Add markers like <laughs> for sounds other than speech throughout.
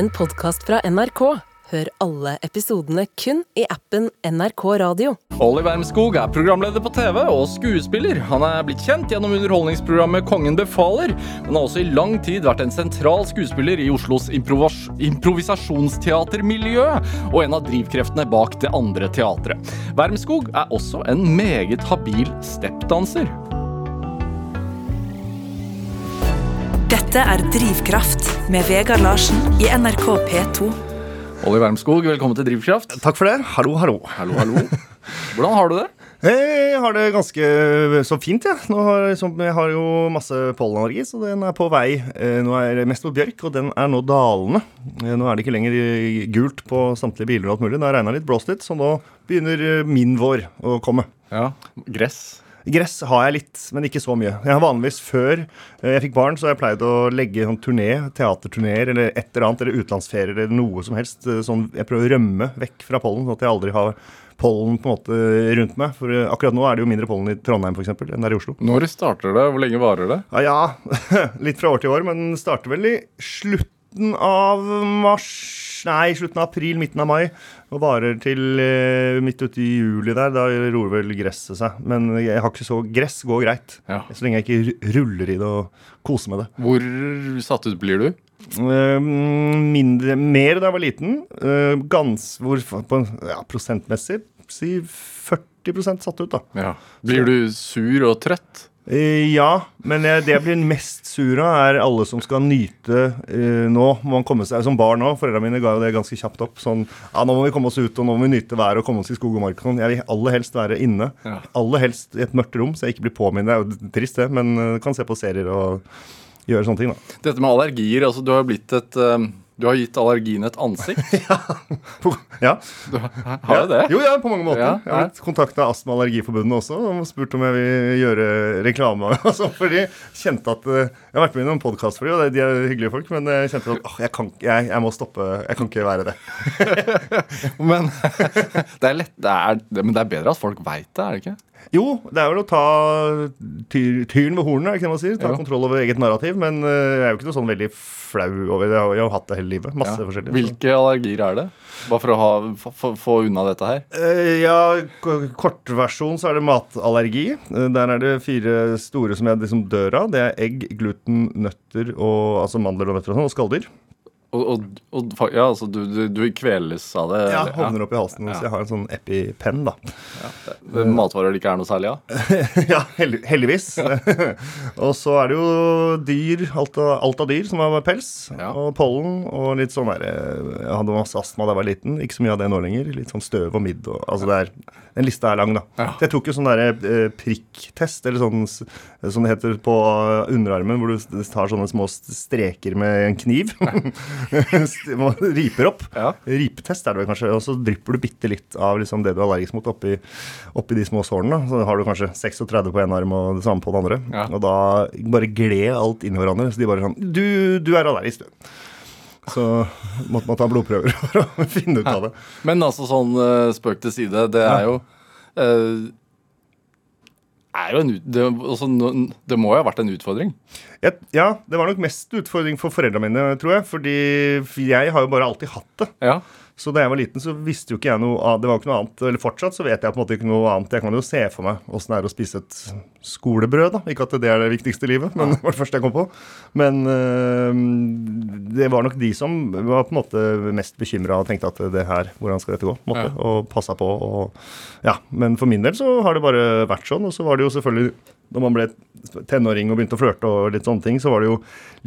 en podkast fra NRK. Hør alle episodene kun i appen NRK Radio. Olli Wermskog er programleder på TV og skuespiller. Han er blitt kjent gjennom underholdningsprogrammet Kongen befaler, men har også i lang tid vært en sentral skuespiller i Oslos improvas improvisasjonsteatermiljø, og en av drivkreftene bak det andre teatret. Wermskog er også en meget habil steppdanser. Dette er Drivkraft med Vegard Larsen i NRK P2. Olli Wermskog, velkommen til Drivkraft. Takk for det. Hallo, hallo. Hallo, hallo. Hvordan har du det? Jeg har det ganske så fint, jeg. Ja. Har, liksom, jeg har jo masse pollenallergi, så den er på vei. Eh, nå er det mest på bjørk, og den er nå dalende. Eh, nå er det ikke lenger gult på samtlige biler og alt mulig. Det har regna litt, blåst litt, så nå begynner min vår å komme. Ja, Gress? Gress har jeg litt, men ikke så mye. Jeg har vanligvis Før eh, jeg fikk barn, så har jeg pleid å legge sånn turné, teaterturneer eller et eller annet, eller utenlandsferier eller noe som helst. Eh, sånn, jeg prøver å rømme vekk fra pollen, sånn at jeg aldri har pollen på en måte rundt meg. For eh, akkurat nå er det jo mindre pollen i Trondheim for eksempel, enn der i Oslo. Når starter det? Hvor lenge varer det? Ja, ja. <laughs> litt fra år til år, men starter vel i slutten av mars Nei, slutten av april, midten av mai. Og varer til eh, midt uti juli der. Da roer vel gresset seg. Men jeg har ikke så Gress går greit. Ja. Så lenge jeg ikke ruller i det og koser med det. Hvor satt ut blir du? Eh, mindre, mer da jeg var liten. Eh, gans, hvor, på, ja, prosentmessig si 40% satt ut, da. Ja. Blir du sur og trøtt? Uh, ja, men det jeg blir mest sur av, er alle som skal nyte uh, Nå må man komme seg Som barn òg. Foreldrene mine ga jo det ganske kjapt opp. Sånn Ja, nå må vi komme oss ut, og nå må vi nyte været og komme oss i skog og mark. Sånn. Jeg vil aller helst være inne. Ja. Aller helst i et mørkt rom, så jeg ikke blir påminnet. Det er jo trist, det, men uh, kan se på serier og gjøre sånne ting, da. Dette med allergier, altså du har jo blitt et um, Du har gitt allergien et ansikt. <laughs> ja. Du har jeg det? Jo, ja, på mange måter. Ja, jeg har blitt kontakta Astma- og Allergiforbundet også og spurt om jeg vil gjøre reklame. Altså, <laughs> for de kjente at eh, Jeg har vært med i noen podkast for dem, og de er hyggelige folk, men jeg kjente at åh, jeg, kan, jeg, jeg må stoppe. Jeg kan ikke være det. <laughs> men det er lett, det er, men det er bedre at folk veit det, er det ikke? Jo, det er vel å ta tyr, tyren ved hornene, ikke det man sier? Ta jo. kontroll over eget narrativ. Men eh, jeg er jo ikke noe sånn veldig flau over det. Jeg har jo hatt det hele livet. Masse Ja. forskjellig. Hvilke allergier er det? Bare for å ha, få, få- unna dette her. Eh, ja, kortversjon så er det matallergi. Eh, der er det fire store som jeg liksom dør av. Det er egg, gluten, nøtter og altså mandler og nøtter og sånn, og skalldyr. Og, og, og ja, altså du, du, du kveles av det? Ja? Hovner opp i halsen. Ja. Jeg har en sånn EpiPen, da. Det er Matvarer det ikke er noe særlig av? <laughs> ja, heldigvis. <laughs> og så er det jo dyr, alt av, alt av dyr som har pels. Ja. Og pollen og litt sånn der eh, Jeg hadde masse astma da jeg var liten. Ikke så mye av det nå lenger. Litt sånn støv og midd og Altså det er Den lista er lang, da. Ja. Så jeg tok jo sånn derre eh, prikktest, eller sånn som det heter på underarmen, hvor du tar sånne små streker med en kniv. <laughs> Riper opp. Ja. Ripetest er det vel kanskje. Og så drypper du bitte litt av liksom det du er allergisk mot, oppi, oppi de små sårene. Så har du kanskje 36 på en arm og det samme på den andre. Ja. Og da bare gled alt inn i hverandre. Så de bare sånn Du, du er allergisk, du. Så måtte man ta blodprøver for å <laughs> finne ut av det. Men altså sånn eh, spøk til side, det er jo eh, er jo en det, altså, det må jo ha vært en utfordring. Jeg, ja, det var nok mest utfordring for foreldrene mine, tror jeg. Fordi jeg har jo bare alltid hatt det. Ja. Så da jeg var liten, så visste jo ikke jeg noe av Det var jo ikke noe annet. Eller fortsatt så vet jeg på en måte ikke noe annet. Jeg kan jo se for meg åssen det er å spise et skolebrød, da. Ikke at det er det viktigste i livet, men <laughs> det var det første jeg kom på. Men øh, det var nok de som var på en måte mest bekymra og tenkte at det her, hvordan skal dette gå? På måte, Ja. Og passa på og Ja. Men for min del så har det bare vært sånn. Og så var det jo selvfølgelig når man ble tenåring og begynte å flørte og litt sånne ting, så var det jo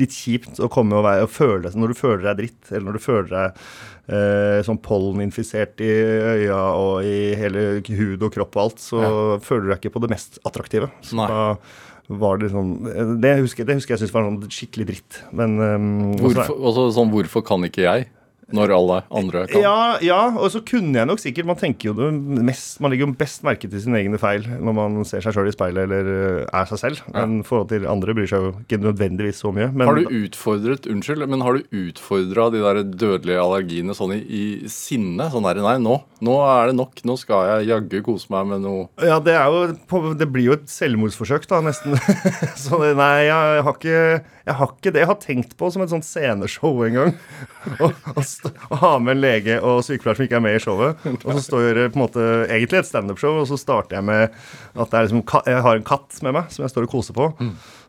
litt kjipt å komme og, være, og føle seg Når du føler deg dritt, eller når du føler deg eh, sånn polleninfisert i øya og i hele hud og kropp og alt, så føler du deg ikke på det mest attraktive. Så Nei. da var det sånn Det husker, det husker jeg syntes var sånn skikkelig dritt. Men um, Hvorfor, også, sånn, hvorfor kan ikke jeg? Når alle andre kan. Ja, ja, og så kunne jeg nok sikkert Man tenker jo det mest Man legger jo best merke til sine egne feil når man ser seg sjøl i speilet eller øh, er seg selv. Men i forhold til andre bryr seg jo ikke nødvendigvis så mye. Men Har du utfordret Unnskyld, men har du utfordra de der dødelige allergiene sånn i, i sinne? Sånn der, nei, nå, nå er det nok. Nå skal jeg jaggu kose meg med noe Ja, det er jo Det blir jo et selvmordsforsøk, da, nesten. <laughs> så det, nei, jeg har, ikke, jeg har ikke det. Jeg har tenkt på som et sånt sceneshow en gang. <laughs> Og, st- å ha med en lege og sykepleier som ikke er med i showet. Og så står det på en måte egentlig et standup-show, og så starter jeg med at liksom, jeg har en katt med meg som jeg står og koser på.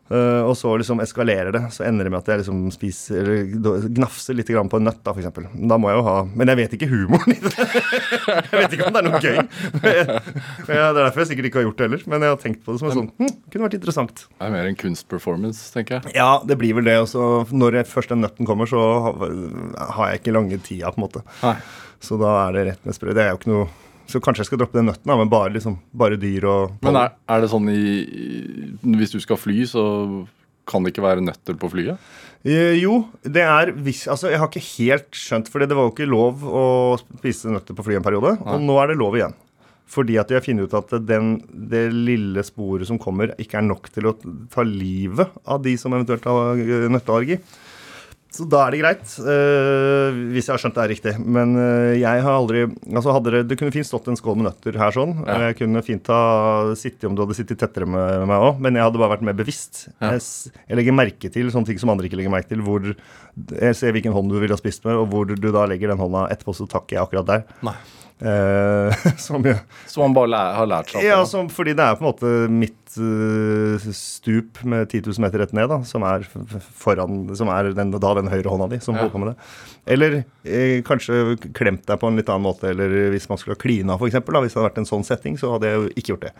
Eh, og så liksom eskalerer det. Så ender det med at jeg liksom spiser eller gnafser litt grann på en nøtt, da, for eksempel. Da må jeg jo ha Men jeg vet ikke humoren i det. <laughs> Jeg vet ikke om det er noe gøy. <laughs> Ja, det er derfor jeg sikkert ikke har gjort det heller. Men jeg har tenkt på det som en sånn hm, Kunne vært interessant. Det er mer en kunstperformance, tenker jeg. Ja, det blir vel det. Og når jeg, først den nøtten kommer, så har jeg ikke lange tida, på en måte. Nei. Så da er det rett med sprø. Det er jo ikke noe Så kanskje jeg skal droppe den nøtten, da, men bare, liksom, bare dyr og Men er, er det sånn i, Hvis du skal fly, så kan det ikke være nøtter på flyet? Eh, Jo, det er hvis Altså, jeg har ikke helt skjønt, for det var jo ikke lov å spise nøtter på flyet en periode, og nå er det lov igjen. Fordi at de har funnet ut at den, det lille sporet som kommer, ikke er nok til å ta livet av de som eventuelt har eh, nøtteallergi. Så da er det greit, uh, hvis jeg har skjønt det er riktig. Men uh, jeg har aldri Altså hadde det, det kunne fint stått en skål med nøtter her sånn. Ja. Jeg kunne fint ha sittet om du hadde sittet tettere med meg òg, men jeg hadde bare vært mer bevisst. Ja. Jeg, jeg legger merke til sånne ting som andre ikke legger merke til. Hvor Jeg ser hvilken hånd du ville ha spist med, og hvor du da legger den hånda etterpå, så takker jeg akkurat der. Nei. Eh, <laughs> som jeg, som, man bare læ har lært seg ja, som, fordi det er på en måte mitt uh, stup med 10 000 meter rett ned, da, som er foran Som er den, da den høyre hånda di som Ja. holder på med det. Eller eh, kanskje klemt deg på en litt annen måte, eller hvis man skulle ha klina, f.eks. Hvis det hadde vært en sånn setting, så hadde jeg jo ikke gjort det.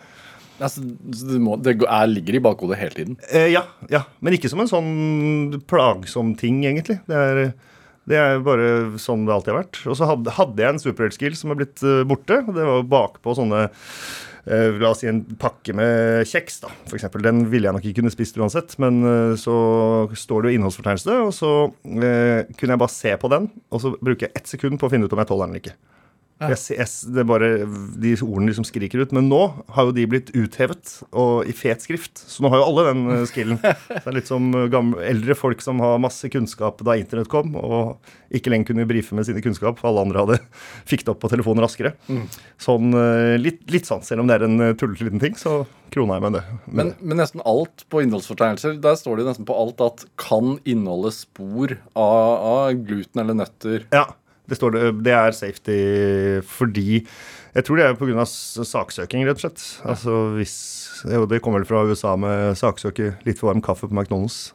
altså, det, må, det er, ligger i bakhodet hele tiden. Eh, ja, ja, men ikke som en sånn plagsom ting, egentlig. Det er, det er bare sånn det alltid har vært. Og så hadde, jeg en superheltskill som er blitt eh, borte. og Det var jo bakpå sånne eh, La oss si en pakke med kjeks, da, eksempel. Den ville jeg nok ikke kunne spist uansett. Men eh, så står det jo innholdsfortegnelse, og så eh, kunne jeg bare se på den, og så bruker jeg ett sekund på å finne ut om jeg tåler den eller ikke. Jeg, jeg, det er bare De ordene liksom skriker ut. Men nå har jo de blitt uthevet og i fet skrift. Så nå har jo alle den eh, skillen. <laughs> Det er litt som eh, gamle, eldre folk som har masse kunnskap da internett kom, og ikke lenger kunne brife med sine kunnskap, for alle andre hadde <laughs> fikk det opp på telefonen raskere. Sånn eh, litt, litt sånn, selv om det er en tullete liten ting, så krona jeg med det. Men, men nesten alt på innholdsfortegnelser, der står det nesten på alt at kan inneholde spor av, av gluten eller nøtter. Ja, det står det. Er safety fordi Jeg tror det er pga. saksøking, rett og slett. Altså hvis Jo, det kommer vel fra USA med saksøke litt for varm kaffe på McDonald's.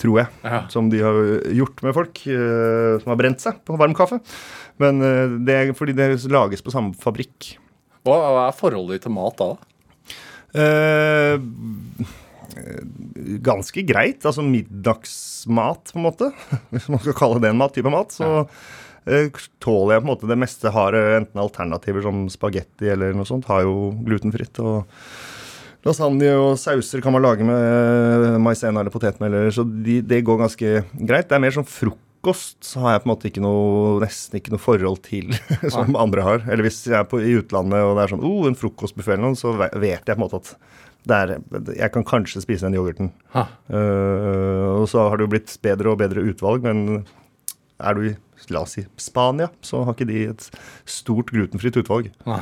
Tror jeg. Ja. Som de har gjort med folk uh, som har brent seg på varm kaffe. Men uh, det er fordi det lages på samme fabrikk. Hva er forholdet ditt til mat da? Uh, ganske greit. Altså middagsmat, på en måte. <laughs> Hvis man skal kalle det en mat, type mat. Så eh, tåler jeg på en måte det meste. Har eh, enten alternativer som spagetti eller noe sånt. Har jo glutenfritt. og Lasagne og sauser kan man lage med maisena eller potetmel. Så de, det går ganske greit. Det er mer sånn frokost så har jeg på en måte ikke noe, nesten ikke noe forhold til <laughs> som andre har. Eller hvis jeg er på, i utlandet og det er sånn oh, en frokostbuffé eller noe, så vet jeg på en måte at det er, jeg kan kanskje spise den yoghurten. Eh, og så har det jo blitt bedre og bedre utvalg, men er du i la oss si Spania, så har ikke de et stort glutenfritt utvalg Nei.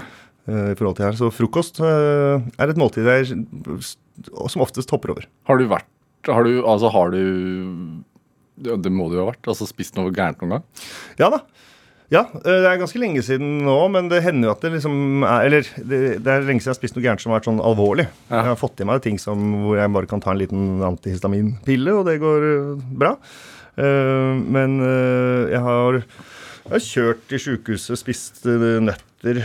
eh, i forhold til her. Så frokost eh, er et måltid jeg som oftest hopper over. Har du vært Har du Altså, har du Det må du jo ha vært. Altså spist noe gærent noen gang? Ja da. Ja, eh, det er ganske lenge siden nå, men det hender jo at det liksom er Eller det, det er lenge siden jeg har spist noe gærent som har vært sånn alvorlig. Ja. Jeg har fått i meg ting som, hvor jeg bare kan ta en liten antihistaminpille, og det går bra. Eh, men eh, jeg har jeg har kjørt til sjukehuset, spist eh, nøtter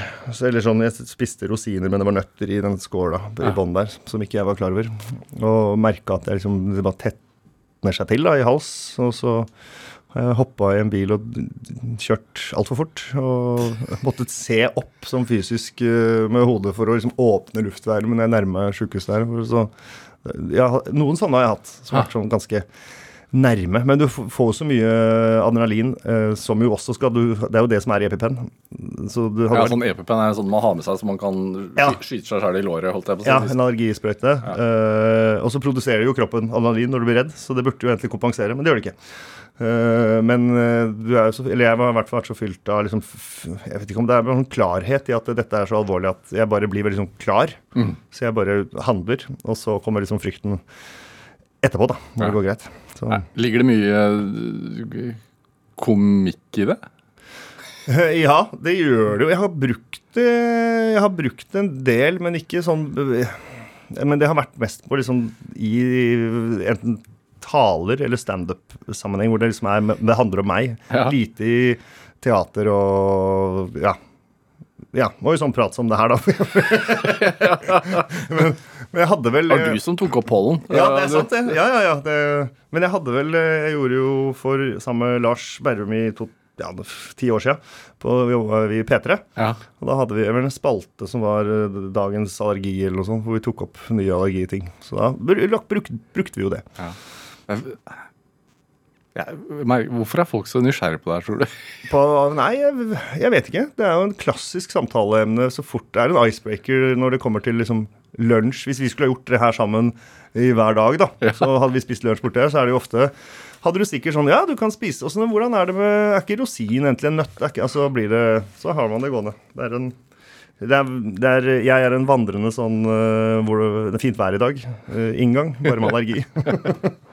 Eller sånn, jeg spiste rosiner, men det var nøtter i den skåla i bånn der, som ikke jeg var klar over. Og merka at jeg liksom, det bare tetner seg til da, i hals. Og så har jeg hoppa i en bil og kjørt altfor fort. Og måtte se opp som fysisk med hodet for å liksom åpne luftveier men jeg nærma meg sjukehuset der. Så, ja, noen sånne har jeg hatt, som har vært sånn ganske nærme. Men du får så mye adrenalin eh, som jo også skal du Det er jo det som er EpiPen. Så du har Ja, sånn EpiPen er sånn man har med seg så man kan Ja. skyte seg sjøl i låret, holdt jeg på å si. Ja, en allergisprøyte. Eh, og så produserer jo kroppen adrenalin når du blir redd, så det burde jo egentlig kompensere, men det gjør det ikke. Uh, men eh, du er jo så, eller jeg har i hvert fall vært så fylt av liksom, Jeg vet ikke om det er noen klarhet i at dette er så alvorlig at jeg bare blir veldig sånn klar. Så jeg bare handler, og så kommer liksom frykten etterpå, da, når Ja. det går greit. Så. Ligger det mye eh, komikk i det? Ja, det gjør det jo. Jeg har brukt det Jeg har brukt en del, men ikke sånn Men det har vært mest på liksom i enten taler eller standup-sammenheng, hvor det liksom er Det handler om meg. Ja. Lite i teater og Ja. Ja, det var jo sånn prat som det her, da. <laughs> men, men jeg hadde vel Det var du som tok opp pollen. ja, det er Eh, sant, det. Ja, ja, ja. Det, men jeg hadde vel Jeg gjorde jo for sammen med Lars Berrum i to, ja, ti år siden. På, vi jobba i P3. Ja. Og da hadde vi vel en spalte som var eh, dagens allergi, eller noe sånt, hvor vi tok opp nye allergiting. Så da br- bruk, brukte vi jo det. Jeg- merker- hvorfor er folk så nysgjerrige på det her, tror du? På, nei, jeg, jeg vet ikke. Det er jo en klassisk samtaleemne så fort det er en icebreaker når det kommer til liksom lunsj. Hvis vi skulle ha gjort det her sammen i hver dag, da, Ja. så hadde vi spist lunsj borte her, så er det jo ofte hadde du sikkert sånn Ja, du kan spise sånn, Hvordan er det med Er ikke rosin egentlig en nøtt? Ikke, altså blir det Så har man det gående. Det er en det er, det er, jeg er en vandrende sånn uh, hvor det, det er fint vær i dag. Uh, inngang, bare med <laughs> allergi. <laughs>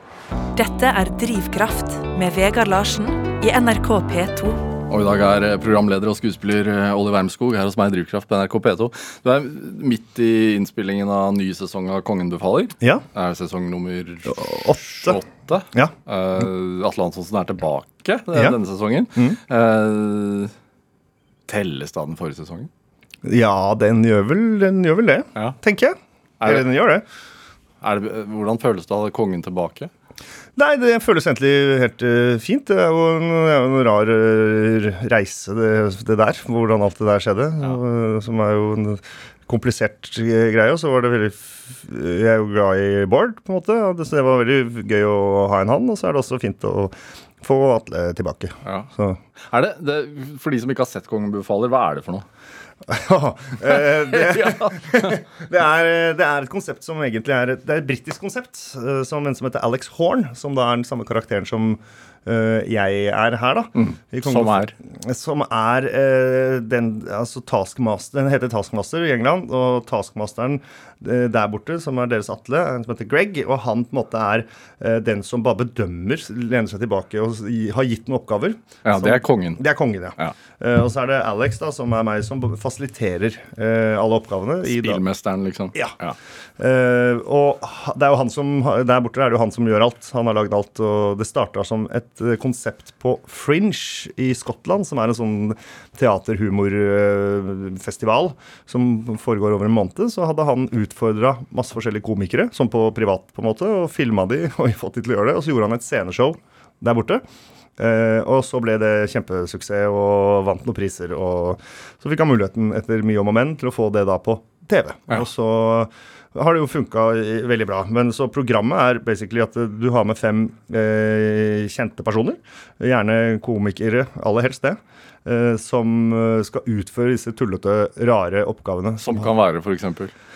Dette er Drivkraft med Vegard Larsen i NRK P2. Og i dag er eh, programleder og skuespiller eh, Olli Wermskog her hos meg i Drivkraft på NRK P2. Du er midt i innspillingen av ny sesong av Kongen befaler. Ja. Det er sesong nummer Åtte. åtte. Ja. Uh, Atle Antonsen er tilbake Ja. denne sesongen. Mm. Uh, telles da den forrige sesongen? ja, den gjør vel, den gjør vel det, Ja. tenker jeg. Er det- Eller den gjør det. Er det, hvordan føles det å ha kongen tilbake? Nei, det føles egentlig helt uh, fint. Det er jo en, en rar uh, reise, det, det der. Hvordan alt det der skjedde. og, som er jo en komplisert greie. Og så var det veldig Jeg er jo glad i Bård, på en måte. så det var veldig gøy å ha en han. Og så er det også fint å få Atle tilbake. Ja. Så Er det, det, for de som ikke har sett Kongen befaler, hva er det for noe? <laughs> Eh, det, <laughs> det, er, det er et konsept som egentlig er Det er et britisk konsept eh, som en som heter Alex Horn, som da er den samme karakteren som eh, jeg er her, da. Mm, Som er? Som er eh, den Altså Taskmaster Den heter Taskmaster i England, og Taskmasteren eh, der borte, som er deres Atle, er som heter Greg, og han på en måte er eh, den som bare bedømmer, lener seg tilbake og har gitt noen oppgaver. Ja, Som- det er kongen. det er kongen, ja. Ja. Eh, og så er det Alex, da, som er meg, som fasiliterer eh, alle oppgavene. Spillmesteren, liksom. Ja. ja. og det er jo han som, der borte er det jo han som gjør alt. Han har lagd alt. Og det starta som et eh, konsept på Fringe i Skottland, som er en sånn teaterhumorfestival som foregår over en måned. Så hadde han utfordra masse forskjellige komikere, som på privat, på en måte, og filma de og fått de til å gjøre det. Og så gjorde han et sceneshow der borte. Eh, og så ble det kjempesuksess og vant noen priser. Og så fikk han muligheten etter mye om og men til å få det da på TV. Ja. Og så har det jo funka veldig bra. Men så programmet er basically at eh, du har med fem eh, kjente personer. Gjerne komikere, aller helst det. Eh, som eh, skal utføre disse tullete, rare oppgavene. Som kan være, for eksempel. Eh,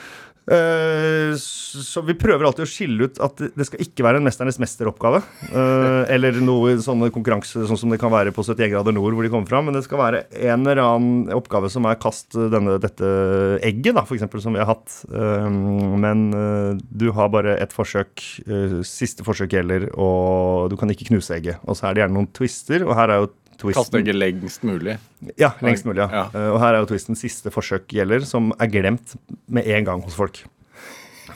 så vi prøver alltid å skille ut at det- skal ikke være en 'Mesternes mester'-oppgave. eh, eller noe sånne konkurranse sånn som det kan være på 71 grader nord, hvor de kommer fram. Men det skal være en eller annen oppgave som er kast denne, dette egget, da, eksempel, som vi har hatt. Eh, men eh, du har bare ett forsøk. eh, siste forsøk gjelder, og du kan ikke knuse egget. Og så er det gjerne noen twister, og her er jo twisten Kaste egget lengst mulig. ja, lengst mulig. ja. Ja. Eh, og her er jo twisten siste forsøk gjelder, som er glemt med en gang hos folk.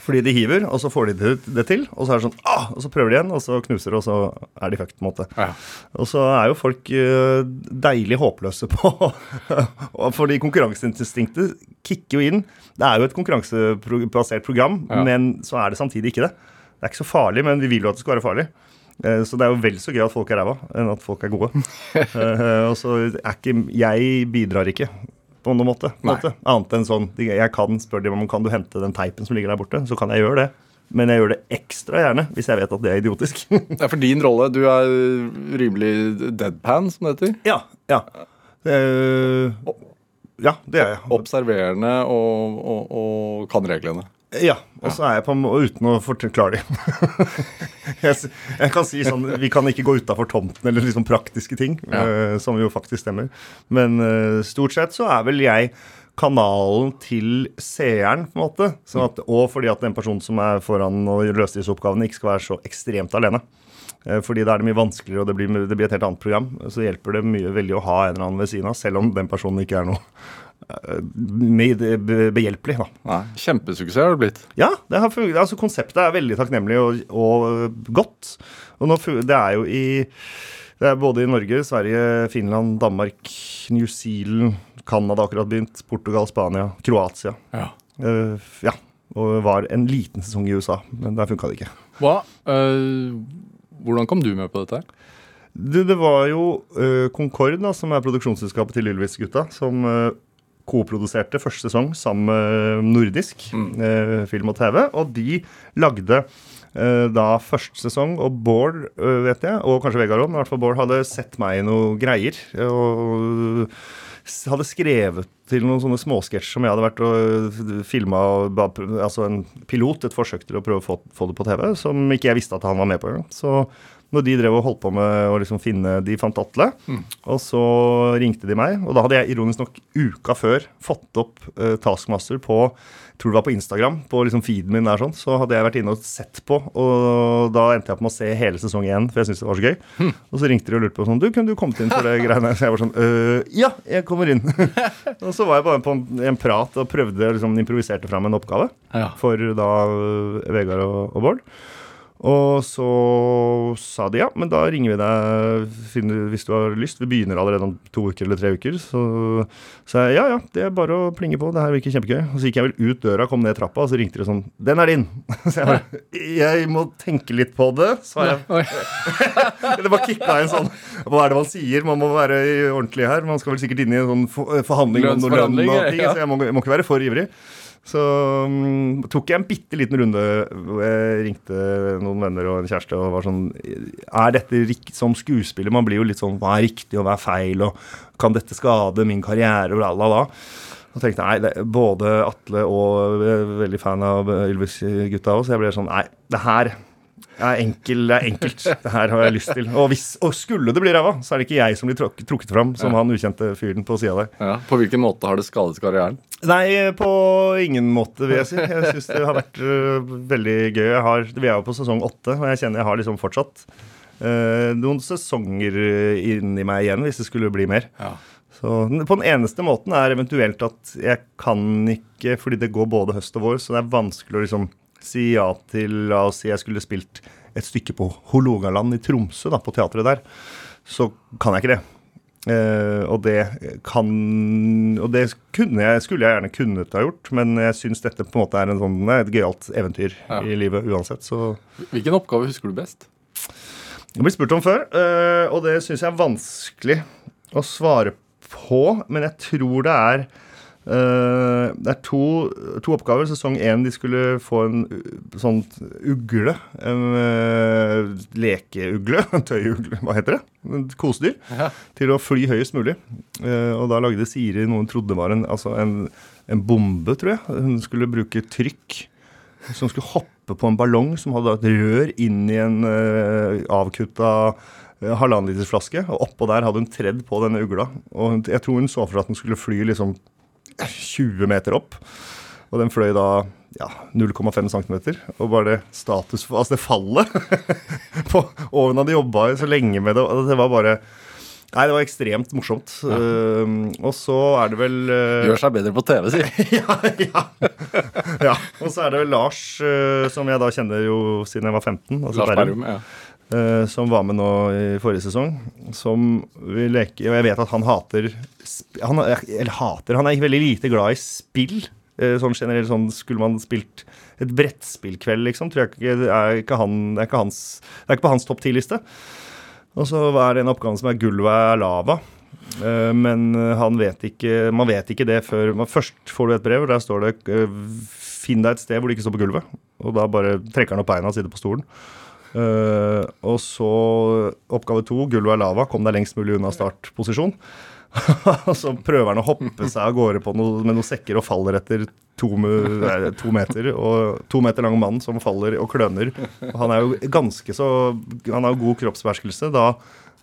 Fordi de hiver, og så får de det, til, og så er det sånn ah! Og så prøver de igjen, og så knuser det, og så er de fucked, på en måte. Ja. Og så er jo folk eh, deilig håpløse på <laughs> Fordi konkurranseinstinktet kicker jo inn. Det er jo et konkurransebasert program, Ja. men så er det samtidig ikke det. Det er ikke så farlig, men vi vil jo at det skal være farlig. Eh, Så det er jo vel så gøy at folk er ræva, enn at folk er gode. <laughs> Eh, Og så er ikke Jeg bidrar ikke på noen måte. Måte. Annet enn sånn Jeg kan spørre dem om kan du hente den teipen som ligger der borte. Så kan jeg gjøre det. Men jeg gjør det ekstra gjerne hvis jeg vet at det er idiotisk. <laughs> Det er for din rolle. Du er rimelig deadpan, som det heter. ja, ja. Uh, ja, det er jeg. Observerende og, og, og kan reglene. Ja, og så er jeg på uten å forklare det. <laughs> jeg, jeg kan si sånn Vi kan ikke gå utafor tomten eller liksom praktiske ting, eh, som jo faktisk stemmer. Men eh, stort sett så er vel jeg kanalen til seeren, på en måte. Sånn at, og fordi at den personen som er foran og løser disse oppgavene, ikke skal være så ekstremt alene. Eh, Fordi da er det mye vanskeligere, og det blir, det blir et helt annet program. Så hjelper det mye veldig å ha en eller annen ved siden av, selv om den personen ikke er noe behjelpelig. da. Nei, Kjempesuksess har det blitt. Ja, det har. Altså, konseptet er veldig takknemlig og, og godt. Og nå, det er jo i det er både i Norge, Sverige, Finland, Danmark, New Zealand, Canada akkurat begynt, Portugal, Spania, Kroatia. Ja. Uh, ja. Og var en liten sesong i USA, men der funka det ikke. Hva? Uh, hvordan kom du med på dette? Det, det var jo uh, Concord, da, som er produksjonsselskapet til Ylvis-gutta, som koproduserte første sesong sammen med Nordisk eh, film og TV. Og de lagde eh, da første sesong, og Bård, eh, vet jeg, og kanskje Vegard òg, men i hvert fall Bård hadde sett meg i noe greier. Og hadde skrevet til noen sånne småsketsjer som jeg hadde vært og filma, altså en pilot, et forsøk til å prøve å få, få det på TV, som ikke jeg visste at han var med på engang. Så når de drev og holdt på med å liksom finne De fant Atle, og så ringte de meg. Og da hadde jeg ironisk nok uka før fått opp uh, Taskmaster på jeg tror det var på Instagram, på liksom feeden min der sånn. Så hadde jeg vært inne og sett på, og da endte jeg på med å se hele sesong én, for jeg syntes det var så gøy. Og så ringte de og lurte på sånn Du, kunne du kommet inn for det greiene? Så jeg var sånn «Øh, Ja, jeg kommer inn. <laughs> og så var jeg bare på en, en prat og prøvde liksom improviserte fram en oppgave Ja. for da øh, Vegard og, og Bård. Og så sa de ja, men da ringer vi deg finner- hvis du har lyst. Vi begynner allerede om to uker eller tre uker. Så sa jeg ja, ja, det er bare å plinge på. Det her virker kjempegøy. Og så gikk jeg vel ut døra, kom ned trappa, og så ringte de sånn Den er din! <laughs> Så jeg bare Jeg må tenke litt på det, sa jeg. <laughs> Det bare kicka inn sånn Hva er det man sier? Man må være ordentlig her. Man skal vel sikkert inn i en sånn forhandling om noe lønn og ting, så jeg må, jeg må ikke være for ivrig. Så um, tok jeg en bitte liten runde hvor jeg ringte noen venner og en kjæreste og var sånn Er dette riktig som skuespiller? Man blir jo litt sånn Hva er riktig og hva er feil? Og kan dette skade min karriere? Og la, la, la. Og tenkte nei, det, både Atle og er veldig fan av Ylvis-gutta òg, så jeg ble sånn Nei, det her er enkel, det er enkelt. Det her har jeg lyst til. Og, hvis, og skulle det bli ræva, så er det ikke jeg som blir truk, trukket fram som han ukjente fyren på sida der. Ja. På hvilken måte har det skadet karrieren? Nei, på ingen måte, vil jeg si. Jeg syns det har vært uh, veldig gøy. Jeg har, vi er jo på sesong åtte, og jeg kjenner jeg har liksom fortsatt uh, noen sesonger øh, inni meg igjen, hvis det skulle bli mer. Ja. Så på den eneste måten er eventuelt at jeg kan ikke, fordi det går både høst og vår, så det er vanskelig å liksom si ja til La oss si jeg skulle spilt et stykke på Hålogaland i Tromsø, da, på teatret der. Så kan jeg ikke det. Eh, og det kan Og det kunne jeg, skulle jeg gjerne kunnet ha gjort, men jeg syns dette på en måte er en sånn, et gøyalt eventyr Ja. i livet uansett. Så Hvilken oppgave husker du best? jeg har blitt spurt om før, eh, og det syns jeg er vanskelig å svare på. Men jeg tror det er Det er to, to oppgaver. Sesong én de skulle få en sånn ugle. En uh, lekeugle. <laughs> En tøyugle, hva heter det? En kosedyr. Ja. Til å fly høyest mulig. Uh, og da lagde Siri noe hun trodde var en, altså en, en bombe, tror jeg. Hun skulle bruke trykk som skulle hoppe på en ballong som hadde et rør inn i en uh, avkutta halvannen liters flaske. Og oppå der hadde hun tredd på denne ugla. Og hun, jeg tror hun så for seg at den skulle fly liksom 20 meter opp. Og den fløy da ja, 0,5 cm. Og bare det status Altså det fallet <laughs> på, hun hadde jobba så lenge med det. Det var bare Nei, det var ekstremt morsomt. Uh, og så er det vel uh, Gjør seg bedre på TV, si. <laughs> ja, ja. ja. Og så er det vel Lars, uh, som jeg da kjenner jo siden jeg var 15. Altså Lars Berrum. Ja. Eh, som var med nå i forrige sesong. Som vil leke Og jeg vet at han hater han, Eller hater Han er veldig lite glad i spill. Eh, sånn generelt sånn Skulle man spilt et brettspillkveld, liksom, tror jeg ikke er ikke han Det er ikke, hans, det er ikke på hans topp ti-liste. Og så er det en oppgave som er gulvet er lava. Eh, Men han vet ikke, man vet ikke det før man, Først får du et brev, og der står det finn deg et sted hvor du ikke står på gulvet. Og da bare trekker han opp beina og sitter på stolen. Eh, og så oppgave to, gulvet er lava, kom deg lengst mulig unna startposisjon. <laughs> Og så prøver han å hoppe seg av gårde noe, med noen sekker og faller etter to, to meter. Og to meter lang mann som faller og kløner. Og han er jo ganske så Han har jo god kroppsbeherskelse. Da,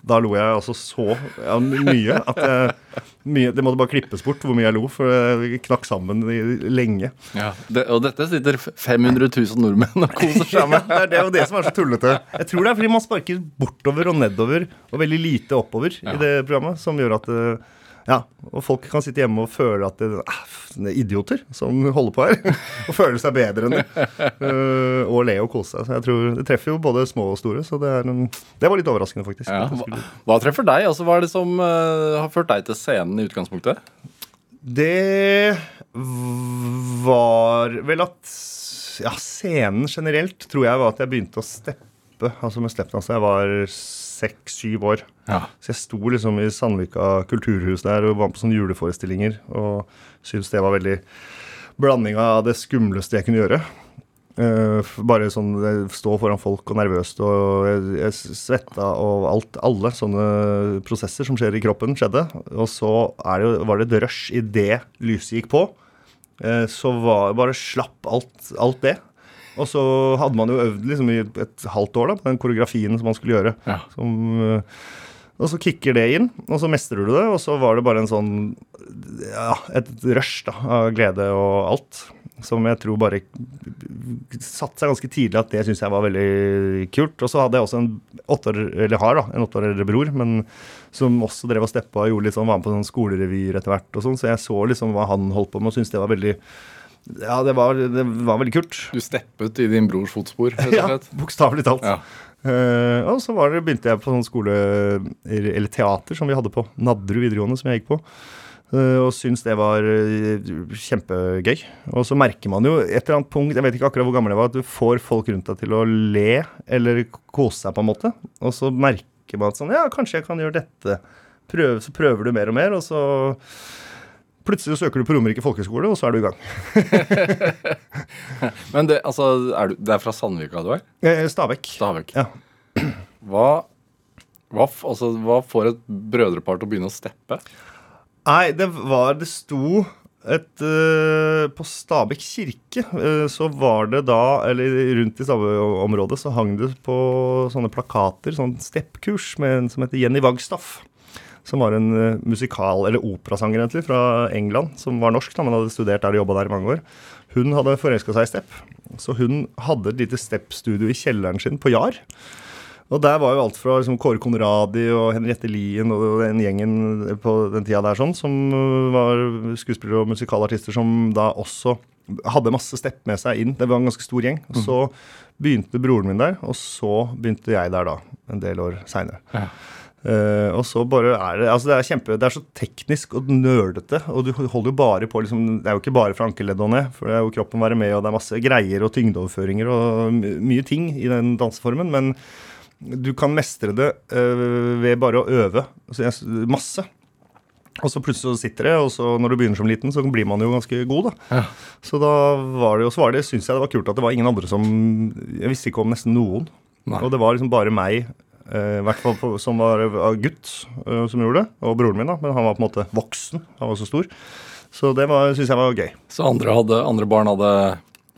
da lo jeg altså så ja, mye at jeg, mye, Det måtte bare klippes bort hvor mye jeg lo, for jeg knakk sammen i, lenge. Ja. Det, og dette sitter 500 000 nordmenn og koser seg med. <laughs> Det er, det er jo det som er så tullete. Jeg tror det er fordi man sparker bortover og nedover og veldig lite oppover Ja. i det programmet, som gjør at eh, ja, og folk kan sitte hjemme og føle at det er idioter som holder på her. <laughs> Og føle seg bedre enn det. Uh, og le og kose seg. Så jeg tror Det treffer jo både små og store, så det, er, en- det var litt overraskende, faktisk. Ja. Hva, hva treffer deg? Altså, hva er det som uh, har ført deg til scenen i utgangspunktet? Det var vel at Ja, scenen generelt tror jeg var at jeg begynte å steppe. Altså med steppen altså jeg var seks-syv år. Ja. Så jeg sto liksom i Sandvika kulturhus der og var på sånne juleforestillinger. Og syntes det var veldig blanding av det skumleste jeg kunne gjøre. Uh, bare sånn eh, stå foran folk og nervøst og jeg, jeg svetta og alt. Alle sånne prosesser som skjer i kroppen, skjedde. Og så det, var det et rush idet lyset gikk på. Uh, så var bare slapp alt, alt det. Og så hadde man jo øvd liksom i et halvt år da, på den koreografien som man skulle gjøre. Ja. Som, eh, og så kicker det inn, og så mestrer du det. Og så var det bare en sånn ja, et rush da, av glede og alt. Som jeg tror bare satte seg ganske tidlig at det syns jeg var veldig kult. Og så hadde jeg også en åtte år, eller har da, en åtte år eldre bror, men som også drev og steppa og gjorde litt sånn, var med på sånn skolerevyer etter hvert. og sånn, Så jeg så liksom hva han holdt på med og syntes det var veldig ja, det var, det var veldig kult. Du steppet i din brors fotspor, <laughs> Ja, bokstavelig talt. Ja. Uh, og så var det, begynte jeg på sånn skole, eller teater, som vi hadde på Nadderud videregående, som jeg gikk på. Uh, og syntes det var uh, kjempegøy. Og så merker man jo et eller annet punkt, jeg vet ikke akkurat hvor gammel jeg var, at du får folk rundt deg til å le eller kose seg på en måte. Og så merker man at sånn, ja, kanskje jeg kan gjøre dette. Prøv, så prøver du mer og mer, og så plutselig søker du på Romerike folkehøgskole, og så er du i gang. <laughs> Men det, altså, er du, det er fra Sandvika du er? Stabekk. Stabekk. Ja. Hva, hva, altså, hva får et brødrepar til å begynne å steppe? Nei, det var Det sto et uh, På Stabekk kirke uh, så var det da Eller rundt i Stabø-området så hang det på sånne plakater, sånn steppkurs med en som heter Jenny Wagstaff. Som var en eh, musikal, eller operasanger egentlig, fra England. Som var norsk, da, men hadde studert der og jobba der i mange år. Hun hadde forelska seg i stepp. Så hun hadde et lite steppstudio i kjelleren sin på Jar. Og der var jo alt fra liksom, Kåre Konradi og Henriette Lien og den gjengen på den tida der sånn, som øh, var skuespillere og musikalartister som da også hadde masse stepp med seg inn. Det var en ganske stor gjeng. Og så begynte broren min der, og så begynte jeg der da, en del år seinere. Ja. Eh, og så bare er det Altså det er kjempe Det er så teknisk og nerdete, og du holder jo bare på liksom Det er jo ikke bare fra ankeleddet og ned, for det er jo kroppen være med, og det er masse greier og tyngdeoverføringer og mye ting i den danseformen, men du kan mestre det uh, ved bare å øve altså, masse. Og så plutselig så sitter det, og så når du begynner som liten, så blir man jo ganske god, da. Ja. Så da var det jo, det, syns jeg det var kult at det var ingen andre som Jeg visste ikke om nesten noen. Nei. Og det var liksom bare meg, i hvert fall på, som var av gutt, eh, som gjorde det. Og broren min, da. Men han var på en måte voksen. Han var så stor. Så det syns jeg var gøy. Så andre, hadde, andre barn hadde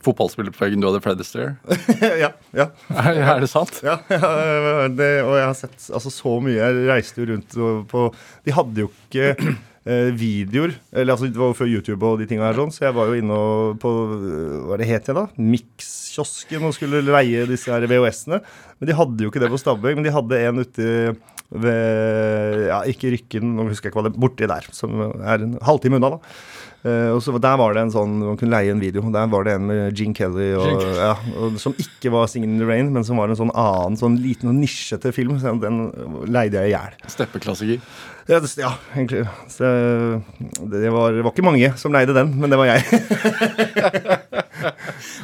fotballspiller på veggen, du hadde Fred Astaire? <laughs> ja, ja. Er, er det sant? Ja, <laughs> ja det, og jeg har sett altså, så mye. Jeg reiste jo rundt på De hadde jo ikke eh, videoer. Eller altså, Det var jo før YouTube og de tinga her, sånn, så jeg var jo inne på eh, Hva er det het igjen, da? Mix-kiosken og skulle leie disse her VHS-ene. Men de hadde jo ikke det på Stabæk, men de hadde en ute ved Ja, ikke Rykken, nå husker jeg ikke hva det Borti der, som er en halvtime unna, da. Eh, og så Der var det en sånn Man kunne leie en video. Der var det en med Gene Kelly, og, Gene ja, og, som ikke var 'Singing in the Rain', men som var en sånn annen sånn liten og nisjete film. Så den leide jeg i hjel. Steppeklassiker. Ja, det- ja, egentlig. Så, det, var, det var ikke mange som leide den, men det var jeg. <laughs>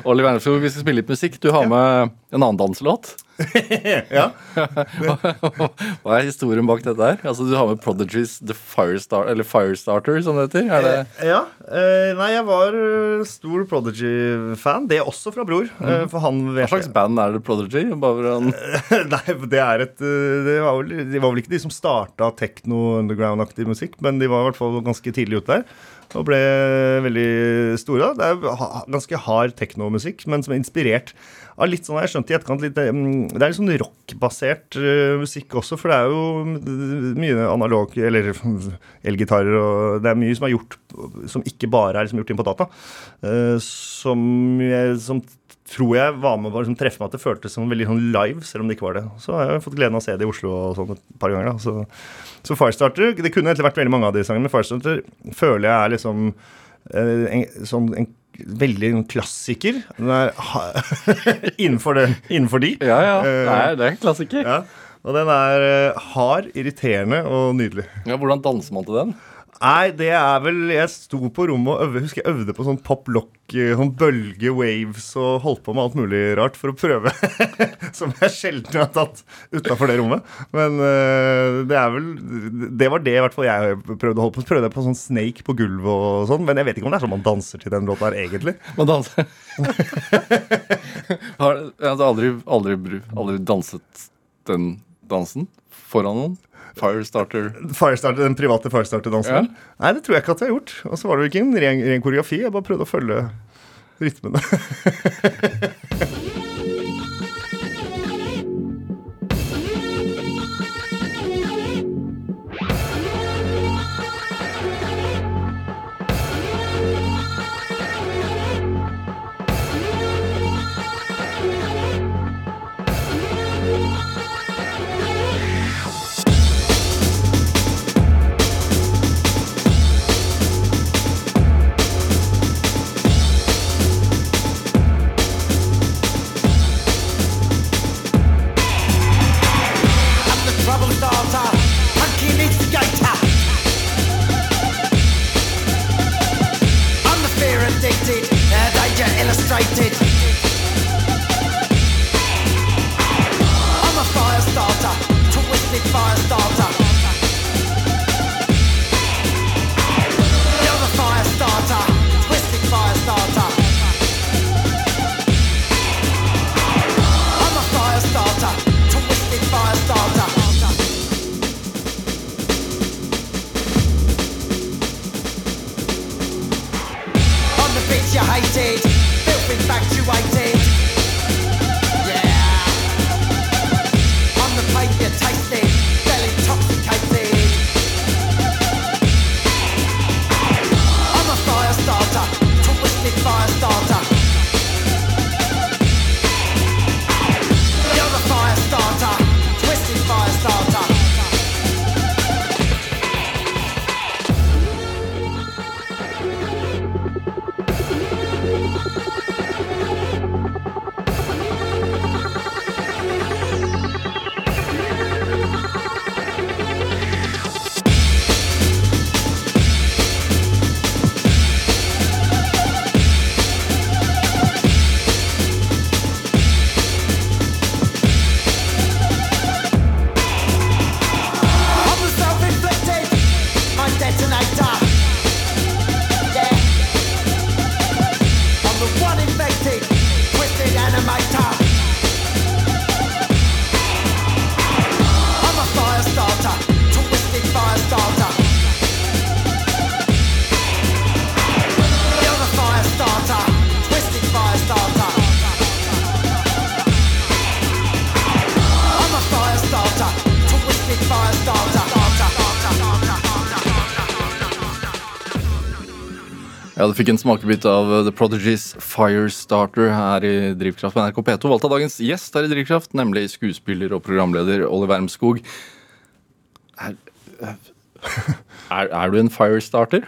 Oliver Ernefjord, vi skal spille litt musikk. Du har med en annen danselåt. <laughs> Ja. <laughs> Hva er historien bak dette her? Altså Du har med Prodigies The Firestar, eller Firestarter, som det heter. Er det Ja. eh, nei, jeg var eh, stor Prodigy-fan. Det er også fra bror. eh, for han Hva slags band er det Prodigy? For <laughs> Nei, det er et eh, det var vel, De var vel ikke de som starta tekno-underground-aktig musikk, men de var i hvert fall ganske tidlig ute der. Og ble veldig store. Det er ganske hard teknomusikk, men som er inspirert av litt sånn Jeg skjønte i etterkant litt eh, mm, Det er litt sånn rockbasert eh, musikk også, for det er jo mm, mye analog Eller <laughs> elgitarer og Det er mye som er gjort som ikke bare er liksom gjort inn på data. eh, som, som tror jeg var med å liksom treffe meg at det føltes som veldig sånn live, selv om det ikke var det. Så har jeg fått gleden av å se det i Oslo og sånn et par ganger. da. Så, så Firestarter Det kunne egentlig vært veldig mange av de sangene, men Firestarter føler jeg er liksom eh, en, sånn en veldig klassiker. Den er ha, <laughs> innenfor, det, innenfor de. Ja, ja. Nei, Det er, er en klassiker. ja. Og den er eh, hard, irriterende og nydelig. Ja, hvordan danser man til den? Nei, det er vel Jeg sto på rommet og øvde, husker jeg øvde på sånn pop lock, eh, sånn bølge waves og holdt på med alt mulig rart for å prøve. <laughs> som jeg sjelden har tatt utafor det rommet. Men uh, det er vel Det var det i hvert fall jeg prøvde å holde på. Prøvde på sånn Snake på gulvet og sånn, men jeg vet ikke om det er sånn man danser til den låta her egentlig. Man danser <laughs> Har du aldri, aldri, aldri danset den dansen foran noen? Firestarter Firestarter, Den private Firestarter-dansen. Ja. Nei, det tror jeg ikke at jeg har gjort. Og så var det jo ikke en ren, ren koreografi. Jeg bare prøvde å følge rytmene. <laughs> illustrated. I'm a fire starter, twisted fire starter. Ja, Du fikk en smakebit av uh, The Prodigies Firestarter her i Drivkraft på NRK P2. Valgt av dagens gjest her i Drivkraft, nemlig skuespiller og programleder Oliver Wermskog. Er, er, er du en firestarter?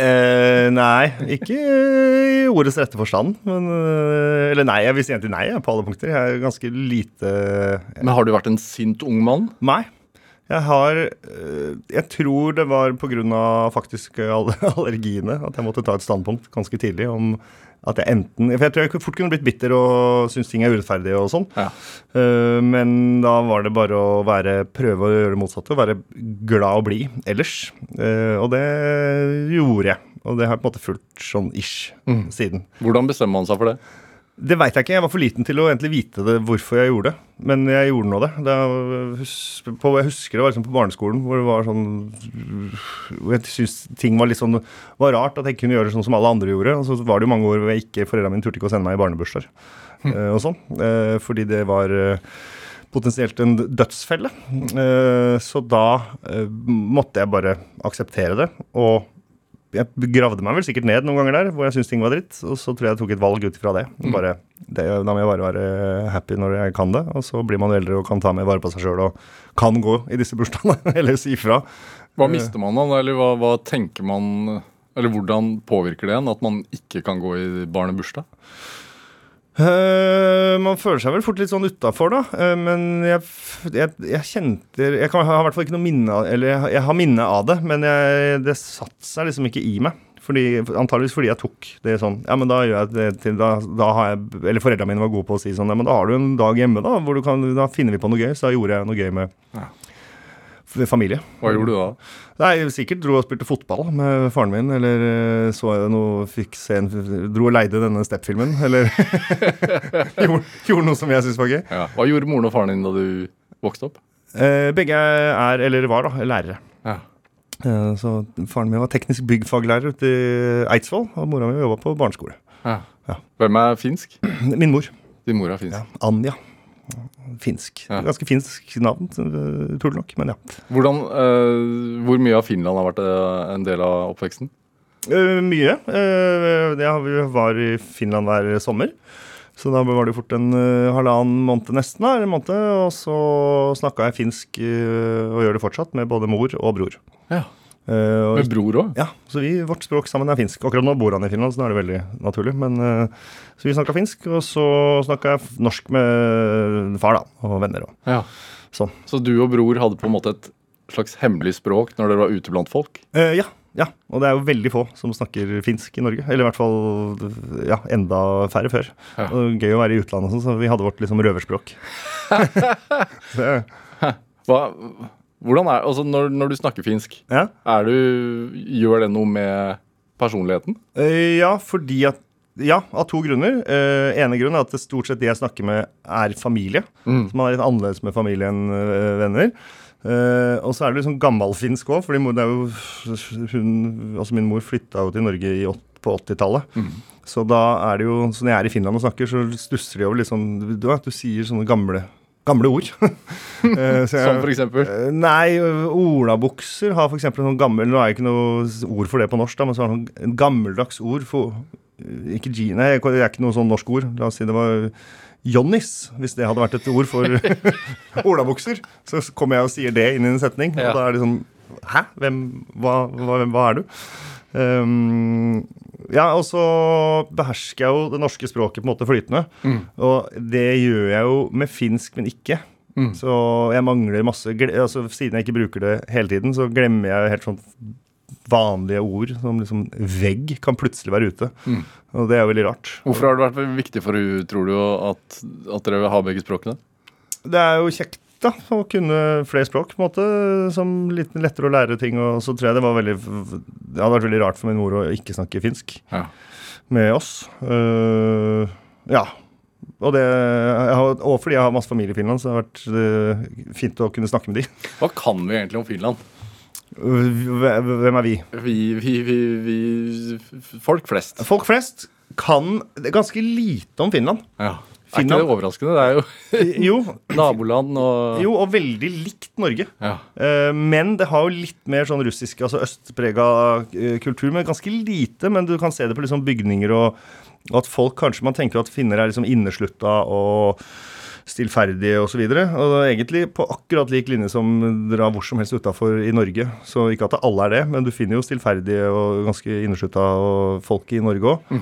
Eh, nei, ikke i ordets rette forstand. Men, eh, eller nei, jeg vil si egentlig nei på alle punkter. Jeg er ganske lite Men Har du vært en sint ung mann? Nei. Jeg har øh, Jeg tror det var pga. faktisk alle <laughs> allergiene at jeg måtte ta et standpunkt ganske tidlig om at jeg enten For jeg tror jeg fort kunne blitt bitter og synes ting er urettferdig og sånn. Ja. Eh, men da var det bare å være, prøve å gjøre det motsatte. Å være glad og blid ellers. Eh, og det gjorde jeg. Og det har jeg på en måte fulgt sånn ish siden. Hvordan bestemmer man seg for det? Det veit jeg ikke. Jeg var for liten til å egentlig vite det, hvorfor jeg gjorde det. Men jeg gjorde nå det. det er- hus, på, jeg husker det var liksom på barneskolen hvor det var sånn Hvor jeg syntes ting var litt sånn var rart at jeg kunne gjøre sånn som alle andre gjorde. Og så var det jo mange år hvor jeg ikke, foreldrene mine turte ikke å sende meg i barnebursdager Mm. og sånn. Eh, fordi det var eh, potensielt en dødsfelle. Så da måtte jeg bare akseptere det. Og jeg gravde meg vel sikkert ned noen ganger der hvor jeg syntes ting var dritt. Og så tror jeg jeg tok et valg ut ifra det. Bare, det. Da må jeg bare være happy når jeg kan det. Og så blir man eldre og kan ta mer vare på seg sjøl og kan gå i disse bursdagene. <laughs> Eller si ifra. Hva mister man da, eller hva, hva tenker man Eller hvordan påvirker det en at man ikke kan gå i barnebursdag? Eh, man føler seg vel fort litt sånn utafor, da. Uh, men jeg, jeg, jeg kjente Jeg kan, har i hvert fall ikke noe minne Eller jeg, jeg har minne av det, men det satte seg liksom ikke i meg. Fordi, antageligvis fordi jeg tok det sånn Ja, men da gjør jeg det til da, da har jeg Eller foreldrene mine var gode på å si sånn Ja, men da har du en dag hjemme, da, hvor du kan Da finner vi på noe gøy. Så da gjorde jeg noe gøy med Ja. Familie. Hva gjorde du da? Nei, sikkert dro og spilte fotball med faren min, eller eh, så jeg noe Fikk se en Dro og leide denne Step-filmen. eller <laughs> gjorde, gjorde noe som jeg syntes var gøy. Ja. Hva gjorde moren og faren din da du vokste opp? Eh, begge er, eller var, da, lærere. Ja. Eh, så faren min var teknisk byggfaglærer ute i Eidsvoll, og mora mi jobba på barneskole. Ja. Ja. Hvem er finsk? Min mor. Din mor er finsk. Ja, Anja. Finsk. Ja. Ganske finsk navn, eh, utrolig nok, men ja. Hvordan, uh, hvor mye av Finland har vært eh, en del av oppveksten? Uh, mye. Uh, jeg vi var i Finland hver sommer. Så da var det fort en uh, halvannen måned nesten. da, en måned, Og så snakka jeg finsk, uh, og gjør det fortsatt, med både mor og bror. Ja. Eh, og, Med bror òg? ja, så vi, vårt språk sammen er finsk. Akkurat nå bor han i Finland, så nå er det veldig naturlig. Men, uh, så vi snakka finsk, og så snakka jeg norsk med far da, og venner. Og. Ja. Sånn. Så du og bror hadde på en måte et slags hemmelig språk når dere var ute blant folk? Uh, ja, ja, og det er jo veldig få som snakker finsk i Norge. Eller i hvert fall ja, enda færre før. Ja. Og gøy å være i utlandet, og sånn, så vi hadde vårt liksom røverspråk. <laughs> <laughs> det, Hva, hvordan er, altså når, når du snakker finsk, ja. er du, gjør det noe med personligheten? Eh, ja, fordi at ja, av to grunner. Uh, ene grunn er at det stort sett de jeg snakker med, er familie. Mm. Så man er litt annerledes med familie enn uh, venner. Uh, og så er det liksom gammalfinsk òg, fordi mor, jo, hun, altså min mor flytta jo til Norge i, på 80-tallet. Mm. Så da er det jo, så når jeg er i Finland og snakker, så stusser de over litt sånn Du du sier sånne gamle, gamle ord. <laughs> Eh, så jeg- Som for eksempel? Eh, Nei, olabukser har for eksempel en sånn gammel Nå er det ikke noe ord for det på norsk, da, men så har det noen gammeldags ord for Ikke G... Nei, det er ikke noe sånn norsk ord. La oss si det var Johnnis, hvis det hadde vært et ord for <laughs> olabukser. Så kommer jeg og sier det inn i en setning, Ja. og da er det sånn Hæ? Hvem, hva, hva, hvem, hva er du? Um, ja, og så behersker jeg jo det norske språket på en måte flytende. Mm. Og det gjør jeg jo med finsk, men ikke. Mm. Så jeg mangler masse altså, Siden jeg ikke bruker det hele tiden, så glemmer jeg helt sånn vanlige ord som liksom vegg kan plutselig være ute. Mm. Og det er jo veldig rart. Hvorfor har det vært viktig for deg, tror du, at, at dere ha begge språkene? Det er jo kjekt da, å kunne flere språk, på en måte, som litt lettere å lære ting. Og så tror jeg det var veldig Det hadde vært veldig rart for min mor å ikke snakke finsk Ja. med oss. Uh, ja. Og, det, har, og fordi jeg har masse familie i Finland, så det har vært øh, fint å kunne snakke med de. Hva kan vi egentlig om Finland? Hvem er vi? Vi, vi, vi, vi Folk flest. Folk flest kan ganske lite om Finland. Ja. Er ikke det overraskende? Det er jo Jo, <laughs> naboland og jo og veldig likt Norge. Ja. Eh, Men det har jo litt mer sånn russisk, altså østprega eh, kultur. Men ganske lite. Men du kan se det på liksom bygninger og, og at folk kanskje Man tenker at finner er liksom inneslutta og stillferdige osv. Og, så og egentlig på akkurat lik linje som dra hvor som helst utafor i Norge. Så ikke at alle er det, men du finner jo stillferdige og ganske inneslutta folk i Norge òg.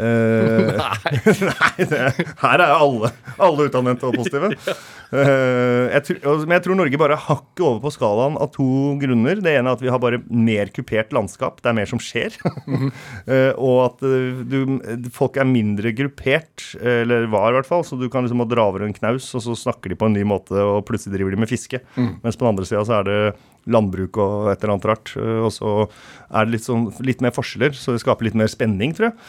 Eh, <laughs> <laughs> nei, det, her er alle, alle utadvendte og positive. <laughs> Uh, jeg tror, men jeg tror Norge bare hakker over på skalaen av to grunner. Det ene er at vi har bare mer kupert landskap. Det er mer som skjer. uh, og at du, folk er mindre gruppert, eller var i hvert fall. Så du kan liksom dra over en knaus, og så snakker de på en ny måte, og plutselig driver de med fiske. Mens på den andre sida så er det landbruk og et eller annet rart. Og så er det litt, sånn, litt mer forskjeller, så det skaper litt mer spenning, tror jeg.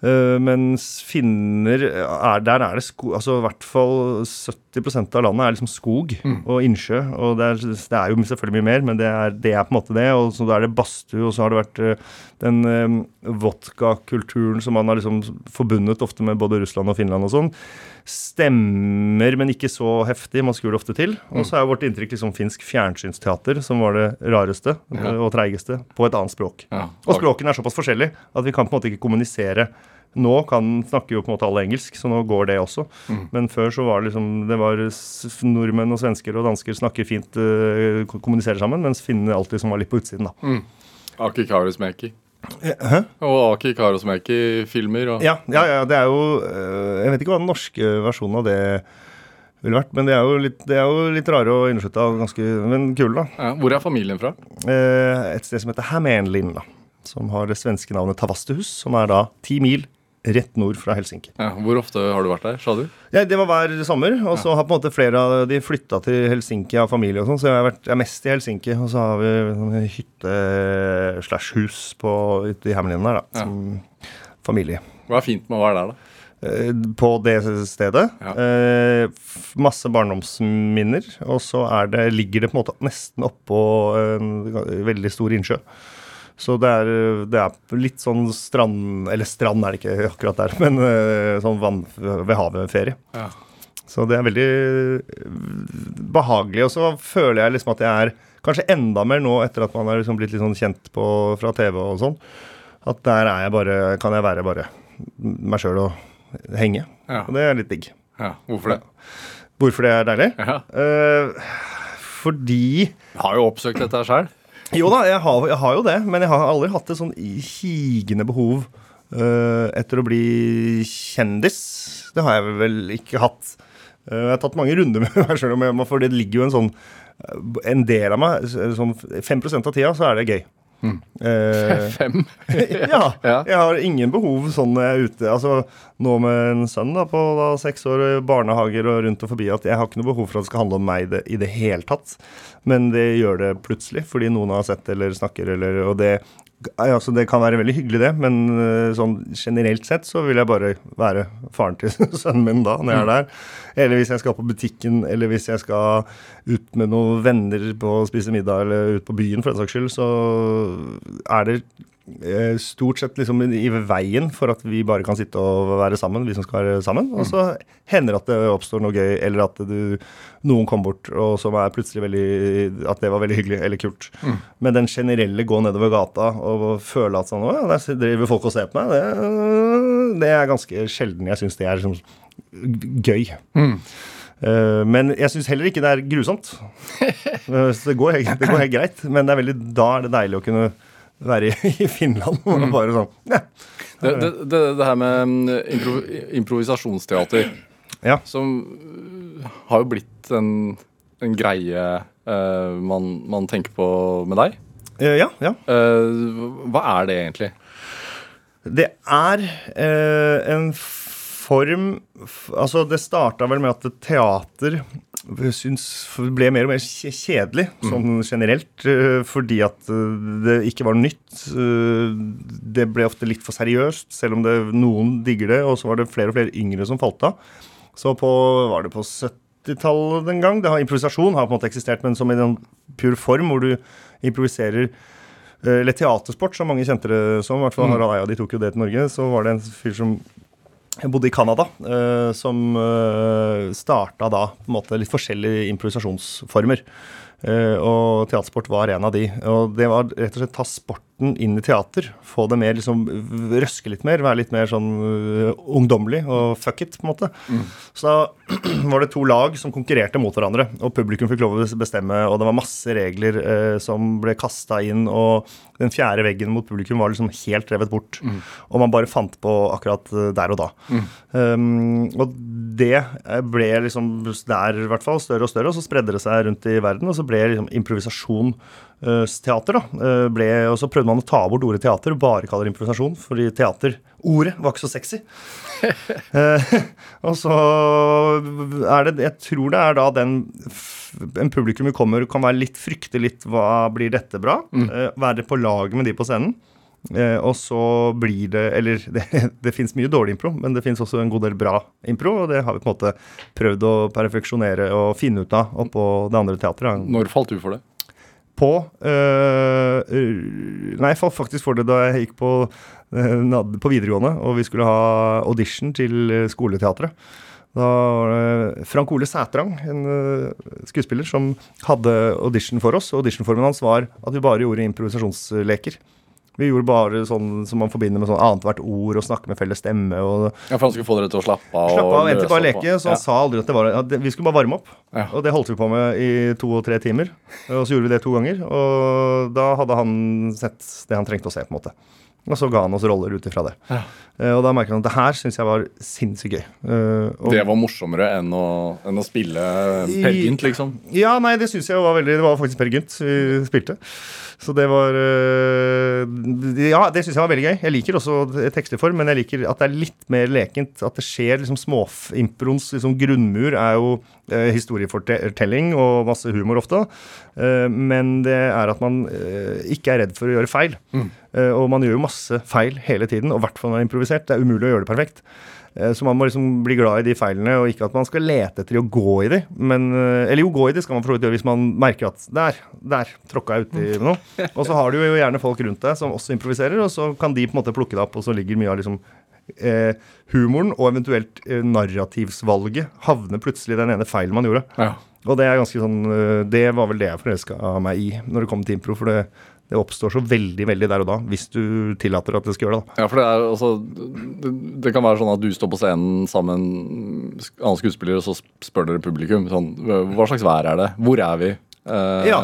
Eh, mens finner er, Der er det sko, altså i hvert fall 70% av landet er liksom skog og innsjø. Og det er, det er jo selvfølgelig mye mer, men det er, det er på en måte det. Og så da er det badstue, og så har det vært uh, den eh, vodkakulturen som man har liksom forbundet ofte med både Russland og Finland og sånn. Stemmer, men ikke så heftig. Man skrur det ofte til. Og så er vårt inntrykk liksom finsk fjernsynsteater, som var det rareste Ja. og treigeste, på et annet språk. Ja. Og språkene er såpass forskjellige at vi kan på en måte ikke kommunisere. Nå kan, snakker jo på en måte alle engelsk, så nå går det også. Men før så var det liksom Det var nordmenn og svensker og dansker snakker fint, uh, kommuniserer sammen, mens finnene alltid som var litt på utsiden, da. Aki Kaurismäki. Hæ? Og Aki Kaurismäki-filmer. Og... Ja, ja, ja, det er jo eh, Jeg vet ikke hva den norske versjonen av det ville vært, men det er jo litt, det er jo litt rare og inneslutta ganske Men kule, da. Ja, hvor er familien fra? Eh, et sted som heter Hamanlin, da. Som har det svenske navnet Tavastehus, som er da ti mil rett nord fra Helsinki. Ja, hvor ofte har du vært der, sa du? Ja, Det var hver sommer, og så har på en måte flere av de flytta til Helsinki av familie og sånn, så jeg har vært jeg er mest i Helsinki, og så har vi sånn hytte slash hus på ute i Hämeenlinna der, da, som familie. Hva er fint med å være der, da? Eh, På det stedet. Eh, masse barndomsminner, og så er det, ligger det på en måte nesten oppå en veldig stor innsjø. Så det er, det er litt sånn strand Eller strand er det ikke akkurat der, men eh, sånn vann ved havet-ferie. Ja. Så det er veldig eh, behagelig. Og så føler jeg liksom at jeg er kanskje enda mer nå etter at man er liksom blitt litt sånn kjent på, fra TV og sånn, at der er jeg bare, kan jeg være bare meg sjøl og henge. Ja. Og det er litt digg. ja. Hvorfor det? Hvorfor det er deilig? Ja. Eh, fordi Jeg har jo oppsøkt dette sjøl. Jo da, jeg har, jeg har jo det, men jeg har aldri hatt et sånn higende behov uh, etter å bli kjendis. Det har jeg vel ikke hatt. Uh, jeg har tatt mange runder med <laughs> meg sjøl, for det ligger jo en sånn En del av meg, sånn 5% av tida, så er det gøy. Eh, <laughs> Fem. <laughs> ja. Jeg har ingen behov sånn når jeg er ute. Altså, nå med en sønn da, på da, seks år barnehager og rundt og forbi, at jeg har ikke noe behov for at det skal handle om meg i det, i det hele tatt. Men det gjør det plutselig, fordi noen har sett eller snakker, eller Og det, altså, det kan være veldig hyggelig, det, men øh, sånn generelt sett så vil jeg bare være faren til <laughs> sønnen min da, når jeg er der. Eller hvis jeg skal på butikken, eller hvis jeg skal ut med noen venner på å spise middag, eller ut på byen for den saks skyld, så er det eh, stort sett liksom i veien for at vi bare kan sitte og være sammen, vi som skal være sammen. Og så hender det at det oppstår noe gøy, eller at du, noen kommer bort og som er plutselig veldig At det var veldig hyggelig eller kult. Men den generelle gå nedover gata og føle at sånn Å ja, der driver folk og ser på meg, det, det er ganske sjelden jeg syns det er liksom gøy. Eh, men jeg syns heller ikke det er grusomt. <laughs> Eh, så det går, helt- det går helt greit. Men det er veldig, da er det deilig å kunne være i, Finland og bare sånn ja. Det, det, det, det her med mm, impro, improvisasjonsteater, ja. som øh, har jo blitt en, en greie uh, man, man tenker på med deg. Eh, ja, ja. Uh, hva er det egentlig? Det er uh, en form Altså, det starta vel med at teater syns ble mer og mer kje- kjedelig, sånn generelt, eh, fordi at eh, det ikke var nytt. Eh, Det ble ofte litt for seriøst, selv om det, noen digger det, og så var det flere og flere yngre som falt av. Så på Var det på 70-tallet en gang? Det har, improvisasjon har på en måte eksistert, men som i en pur form, hvor du improviserer eh, eller teatersport, som mange kjente det som. I hvert fall Harald Eia, de tok jo det til Norge. Så var det en fyr som bodde i Canada, eh, som uh, starta da på en måte litt forskjellige improvisasjonsformer. Eh, og teatersport var en av de. Og det var rett og slett ta sporten inn i teater. Få det mer liksom Røske litt mer. Være litt mer sånn øh, ungdommelig og fuck it, på en måte. Så da <clears throat> var det to lag som konkurrerte mot hverandre. Og publikum fikk lov å bestemme, og det var masse regler eh, som ble kasta inn. Og den fjerde veggen mot publikum var liksom helt revet bort. Og man bare fant på akkurat eh, der og da. Um, og det eh, ble liksom der i hvert fall større og større, og så spredde det seg rundt i verden. Og så ble liksom improvisasjonsteater, da. eh, Ble, og så prøvde man å ta bort ordet teater og bare kalle det improvisasjon, fordi teaterordet var ikke så sexy. <laughs> Eh, <laughs> og så er det Jeg tror det er da den En publikum vi kommer kan være litt frykte litt hva blir dette bra? Eh, være på lag med de på scenen. Eh, og så blir det Eller <laughs> det, det fins mye dårlig impro, men det fins også en god del bra impro. Og det har vi på en måte prøvd å perfeksjonere og finne ut av oppå det andre teatret. Når falt du for det? På øh, Nei, jeg falt faktisk for det da jeg gikk på, øh, på videregående, og vi skulle ha audition til skoleteatret. Da var det Frank Ole Sætrang, en øh, skuespiller, som hadde audition for oss. og Auditionformen hans var at vi bare gjorde improvisasjonsleker. Vi gjorde bare sånn som man forbinder med sånn annethvert ord og snakke med felles stemme. og Ja, For han skulle få dere til å slappe av? Slappe av, egentlig bare leke. Så han sa aldri at det var ja, det, Vi skulle bare varme opp. Ja. Og det holdt vi på med i to og tre timer. Og så gjorde vi det to ganger. Og da hadde han sett det han trengte å se, på en måte. Og så ga han oss roller ut ifra det. Ja. Eh, Og da merket han at det her syns jeg var sinnssykt gøy. Og- Det var morsommere enn å, enn å spille Per Gynt, liksom? ja, nei, det syns jeg var veldig Det var faktisk Per Gynt vi spilte. Så det var øh, Ja, det syns jeg var veldig gøy. Jeg liker også tekstlig men jeg liker at det er litt mer lekent. At det skjer liksom småimproens liksom grunnmur er jo øh, historiefortelling og masse humor ofte. Eh, men det er at man ikke er redd for å gjøre feil. Mm. og man gjør jo masse feil hele tiden, og i hvert fall når det er improvisert. Det er umulig å gjøre det perfekt. Eh, Så man må liksom bli glad i de feilene, og ikke at man skal lete etter å gå i de. Men, eh, eller jo, gå i de skal man for så vidt gjøre hvis man merker at der, der tråkka jeg uti noe. Og så har du jo gjerne folk rundt deg som også improviserer, og så kan de på en måte plukke det opp, og så ligger mye av liksom eh, humoren og eventuelt eh, narrativsvalget havner plutselig i den ene feilen man gjorde. Ja. Og det er ganske sånn eh, Det var vel det jeg forelska meg i når det kom til impro. For det, det oppstår så veldig, veldig der og da, hvis du tillater at det skal gjøre det. da. Ja, for det er altså det, det kan være sånn at du står på scenen sammen med en annen skuespiller, og så spør dere publikum sånn Hva slags vær er det? Hvor er vi? Eh, Ja.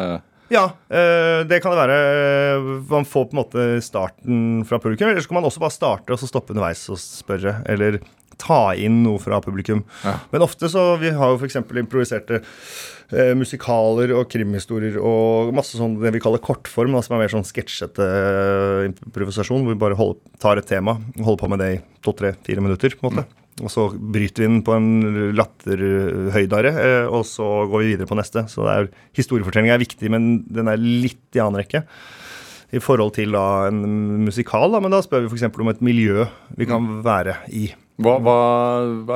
Ja, eh, det kan det være. Man får på en måte starten fra publikum. Eller så kan man også bare starte og så stoppe underveis og spørre. Eller ta inn noe fra publikum. Ja. Men ofte så Vi har jo f.eks. improviserte eh, musikaler og krimhistorier og masse sånn det vi kaller kortform, da, som er mer sånn sketsjete eh, improvisasjon, hvor vi bare holder, tar et tema og holder på med det i to, tre, fire minutter. på en måte. Og så bryter vi den på en latterhøydare, eh, og så går vi videre på neste. Så er, historiefortelling er viktig, men den er litt i annen rekke. I forhold til da en musikal, da, men da spør vi f.eks. om et miljø vi kan være i. Hva hva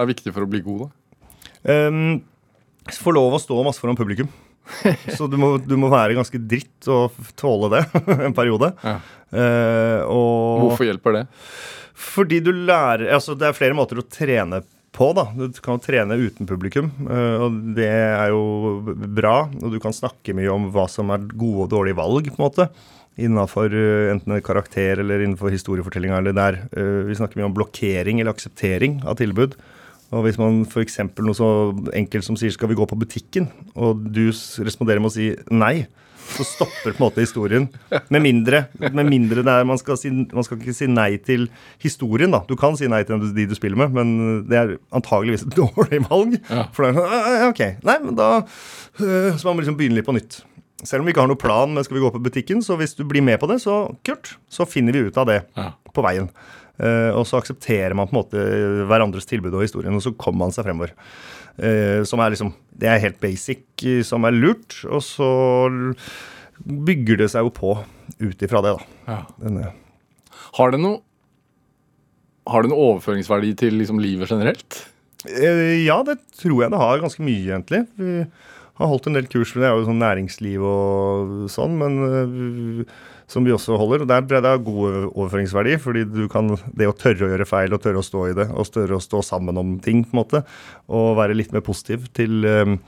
er viktig for å bli god, da? Um, få lov å stå masse foran publikum. <laughs> Så du må, du må være ganske dritt og tåle det <laughs> en periode. Ja. Uh, og Hvorfor hjelper det? Fordi du lærer Altså, det er flere måter å trene på, da. Du kan jo trene uten publikum, eh, og det er jo bra. Og du kan snakke mye om hva som er gode og dårlige valg, på en måte. Innafor eh, enten karakter eller innenfor historiefortellinga eller der. Eh, Vi snakker mye om blokkering eller akseptering av tilbud. Og hvis man f.eks. noe så enkelt som sier 'skal vi gå på butikken', og du responderer med å si nei, så stopper på en måte historien. Med mindre, med mindre det er, man, skal si, man skal ikke si nei til historien, da. Du kan si nei til de du spiller med, men det er antageligvis et <laughs> dårlig valg. Ja. For da er sånn «Ah, OK. Nei, men da øh, Så man må liksom begynne litt på nytt. Selv om vi ikke har noen plan med skal vi gå på butikken, så hvis du blir med på det, så kult. Så finner vi ut av det Ja. på veien. Eh, og så aksepterer man på en måte hverandres tilbud og historien, og så kommer man seg fremover. Eh, som er liksom Det er helt basic, eh, som er lurt. Og så bygger det seg jo på ut ifra det, da. Ja. Den, eh, Har det noe Har det noen overføringsverdi til liksom livet generelt? Ja, det tror jeg det har ganske mye, egentlig. Vi har holdt en del kurs, men det er jo sånn næringsliv og sånn, men som vi også holder. og Der tror jeg det har god overføringsverdi, fordi du kan det å tørre å gjøre feil og tørre å stå i det, og tørre å stå sammen om ting, på en måte, og være litt mer positiv til um,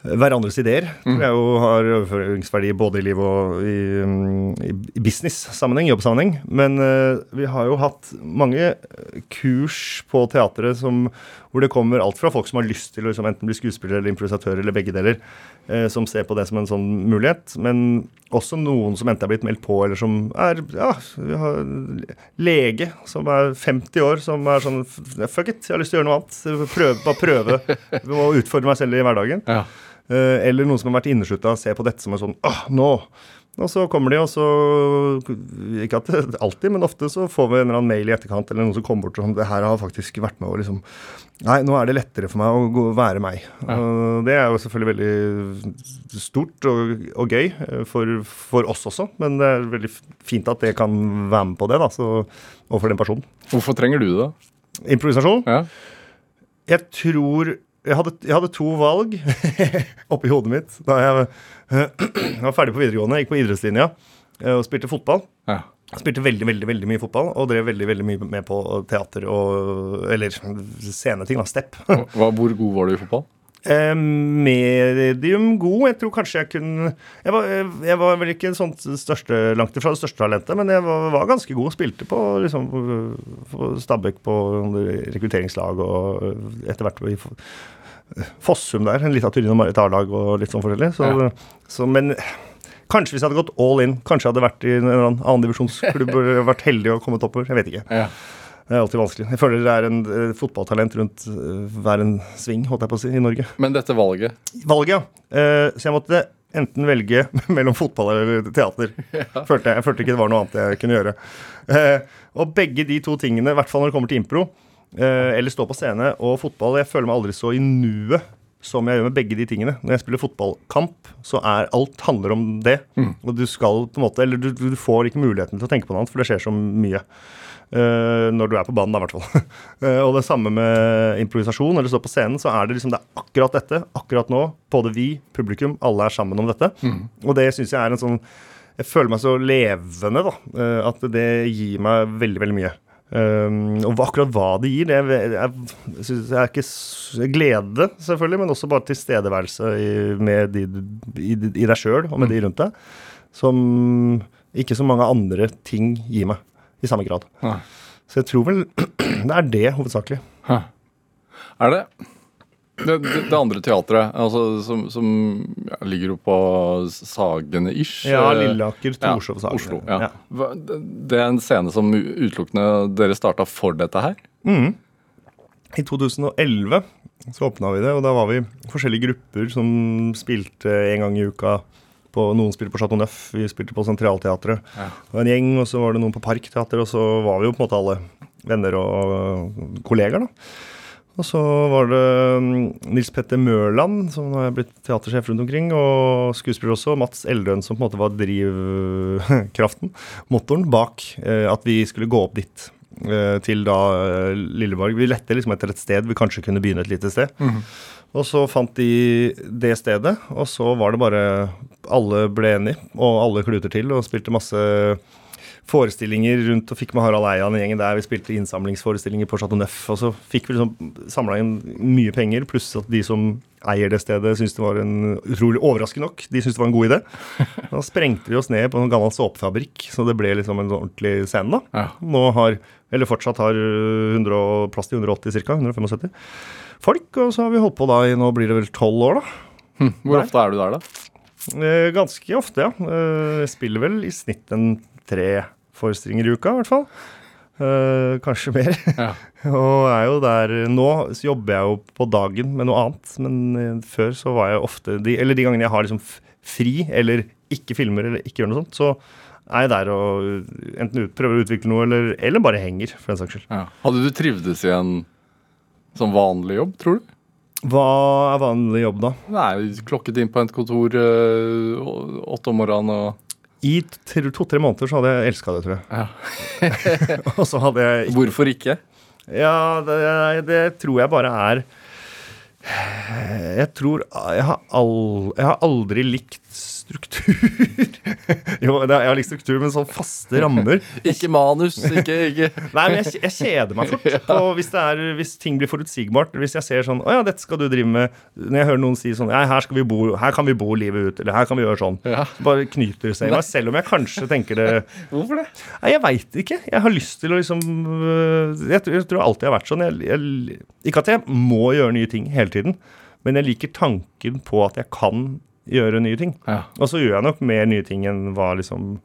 hverandres ideer. Tror jeg jo har overføringsverdi både i liv og i, mm, i i business-sammenheng, jobbsammenheng. Men uh, vi har jo hatt mange kurs på teatret som, hvor det kommer alt fra folk som har lyst til å liksom, enten bli skuespiller eller improvisatør eller begge deler, eh, som ser på det som en sånn mulighet. Men også noen som enten er blitt meldt på, eller som er ja, vi har lege som er 50 år, som er sånn Fuck it, jeg har lyst til å gjøre noe annet. Prøve, bare prøve. å utfordre meg selv i hverdagen. Ja. Eh, eller noen som har vært inneslutta og ser på dette som en sånn Åh, nå! Og så kommer de, og så Ikke at det alltid, men ofte så får vi en eller annen mail i etterkant, eller noen som kommer bort og sånn Det her har faktisk vært med å liksom Nei, nå er det lettere for meg å gå, være meg. Og det er jo selvfølgelig veldig stort og, og gøy eh, for, for oss også, men det er veldig fint at det kan være med på det, da, så, for den personen. Hvorfor trenger du det? Improvisasjon. Ja. Jeg tror jeg hadde, jeg hadde to valg <laughs> oppi hodet mitt da jeg, <clears throat> jeg var ferdig på videregående. Jeg gikk på idrettslinja eh, og spilte fotball. Ja. Spilte veldig veldig, veldig mye fotball og drev veldig veldig mye med på teater og Eller sceneting, da. Step. Hva, hvor god var du i fotball? Eh, medium god. Jeg tror kanskje jeg kunne Jeg var, jeg var vel ikke sånt største, langt ifra det største talentet, men jeg var, var ganske god. Spilte på, liksom, på Stabæk på rekrutteringslag og etter hvert i Fossum der. En liten Turin og Marit A-lag og litt sånn forskjellig. Så, Ja. så, men kanskje hvis jeg hadde gått all in, kanskje jeg hadde vært i en annen annendivisjonsklubb <laughs> og vært heldig og kommet oppover. Jeg vet ikke. Ja. Det er alltid vanskelig. Jeg føler det er en uh, fotballtalent rundt uh, hver en sving, holdt jeg på å si, i Norge. Men dette valget Valget, ja. Uh, så jeg måtte enten velge <laughs> mellom fotball eller teater. <laughs> Følte jeg, jeg følte ikke det var noe annet jeg kunne gjøre. Og begge de to tingene, i hvert fall når det kommer til impro, eller stå på scene og fotball, jeg føler meg aldri så i nuet som jeg gjør med begge de tingene. Når jeg spiller fotballkamp, så er alt handler om det. Og du skal på en måte Eller du, du får ikke muligheten til å tenke på noe annet, for det skjer så mye. Uh, når du er på banen, da, i hvert fall. uh, <laughs> og det samme med improvisasjon. Eller stå på scenen, så er det liksom det er akkurat dette. Akkurat nå. Både vi, publikum, alle er sammen om dette. Og det syns jeg er en sånn Jeg føler meg så levende, da. Uh, at det gir meg veldig, veldig mye. Um, og akkurat hva det gir, det er, jeg, synes jeg er ikke glede, selvfølgelig, men også bare tilstedeværelse i, med de, i, i deg sjøl og med de rundt deg, som ikke så mange andre ting gir meg i samme grad. Ja. Så jeg tror vel <clears throat> det er det, hovedsakelig. Er det det, det, det andre teatret, altså, som, som ja, ligger oppå på Sagene-ish Ja, eh, Lilleaker, Torshov, ja. Oslo. Ja. Ja. Det er en scene som utelukkende dere starta for dette her? I 2011 så åpna vi det, og da var vi forskjellige grupper som spilte en gang i uka. På, noen spilte på Chateau Neuf, vi spilte på Sentralteatret. Ja. Det var en gjeng, og så var det noen på Parkteatret, og så var vi jo på en måte alle venner og kollegaer, da. Og så var det mm, Nils Petter Mørland, som nå er blitt teatersjef rundt omkring, og skuespiller også, Mats Eldøen, som på en måte var drivkraften, motoren, bak eh, at vi skulle gå opp dit. eh, Til da eh, Lilleborg. Vi lette liksom etter et sted vi kanskje kunne begynne et lite sted. Og så fant de det stedet, og så var det bare Alle ble enige, og alle kluter til, og spilte masse forestillinger rundt og fikk med Harald Eia den gjengen der. Vi spilte innsamlingsforestillinger på Chateau Neuf, og så fikk vi liksom samla inn mye penger, pluss at de som eier det stedet, syntes det var en utrolig overraskende nok, de syntes det var en god idé. <laughs> Da sprengte vi oss ned på en gammel såpefabrikk, så det ble liksom en ordentlig scene, da. Ja. Nå har, eller fortsatt har 100, plass til 180 ca. 175 folk, og så har vi holdt på da i nå blir det vel tolv år, da. Hvor der. ofte er du der, da? Eh, ganske ofte, ja. Eh, jeg spiller vel i snitt en tre forestillinger i uka, i hvert fall. Uh, kanskje mer. Ja. <laughs> og er jo der Nå så jobber jeg jo på dagen med noe annet, men eh, før så var jeg ofte de, Eller de gangene jeg har liksom fri, eller ikke filmer, eller ikke gjør noe sånt, så er jeg der og enten ut, prøver å utvikle noe, eller, eller bare henger, for den saks skyld. Ja. Hadde du trivdes i en sånn vanlig jobb, tror du? Hva er vanlig jobb, da? Nei, klokket inn på et kontor øh, åtte om morgenen og I to-tre måneder så hadde jeg elska det, tror jeg. ja. <laughs> og så hadde jeg Hvorfor ikke? Ja, det, det tror jeg bare er Jeg tror Jeg har, all, jeg har aldri likt struktur <laughs> Jo, jeg har likt struktur, men sånn faste rammer <laughs> Ikke manus, ikke, ikke <laughs> Nei, men jeg, jeg kjeder meg fort. Og hvis, er, hvis ting blir forutsigbart, hvis jeg ser sånn Å ja, dette skal du drive med Når jeg hører noen si sånn Ja, her, bo, her kan vi bo livet ut, eller her kan vi gjøre sånn. Ja. Så bare knyter det seg i meg, selv om jeg kanskje tenker det Hvorfor det? Nei, jeg veit ikke. Jeg har lyst til å liksom øh, Jeg, tror- jeg tror alltid jeg har vært sånn. Jeg, ikke at jeg må gjøre nye ting hele tiden, men jeg liker tanken på at jeg kan gjøre nye ting. Ja. Og så gjør jeg nok mer nye ting enn hva liksom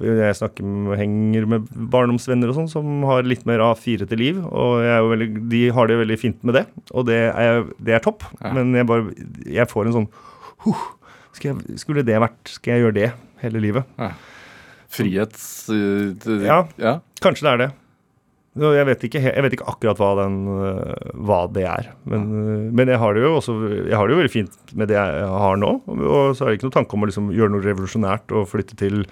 jeg snakker med, henger med barndomsvenner og sånn som har litt mer A4 til liv. Og veldig, de har det veldig fint med det, og det er, det er topp. Ja. Men jeg bare jeg får en sånn huh, skal jeg, Skulle det vært Skal jeg gjøre det hele livet? Frihets... uh, det- Ja. ja. Kanskje det er det. Jeg vet ikke, jeg vet ikke akkurat hva, den, øh, hva det er. Men, øh, men jeg har det jo også Jeg har det jo veldig fint med det jeg har nå. Og så er det ikke noen tanke om å liksom gjøre noe revolusjonært og flytte til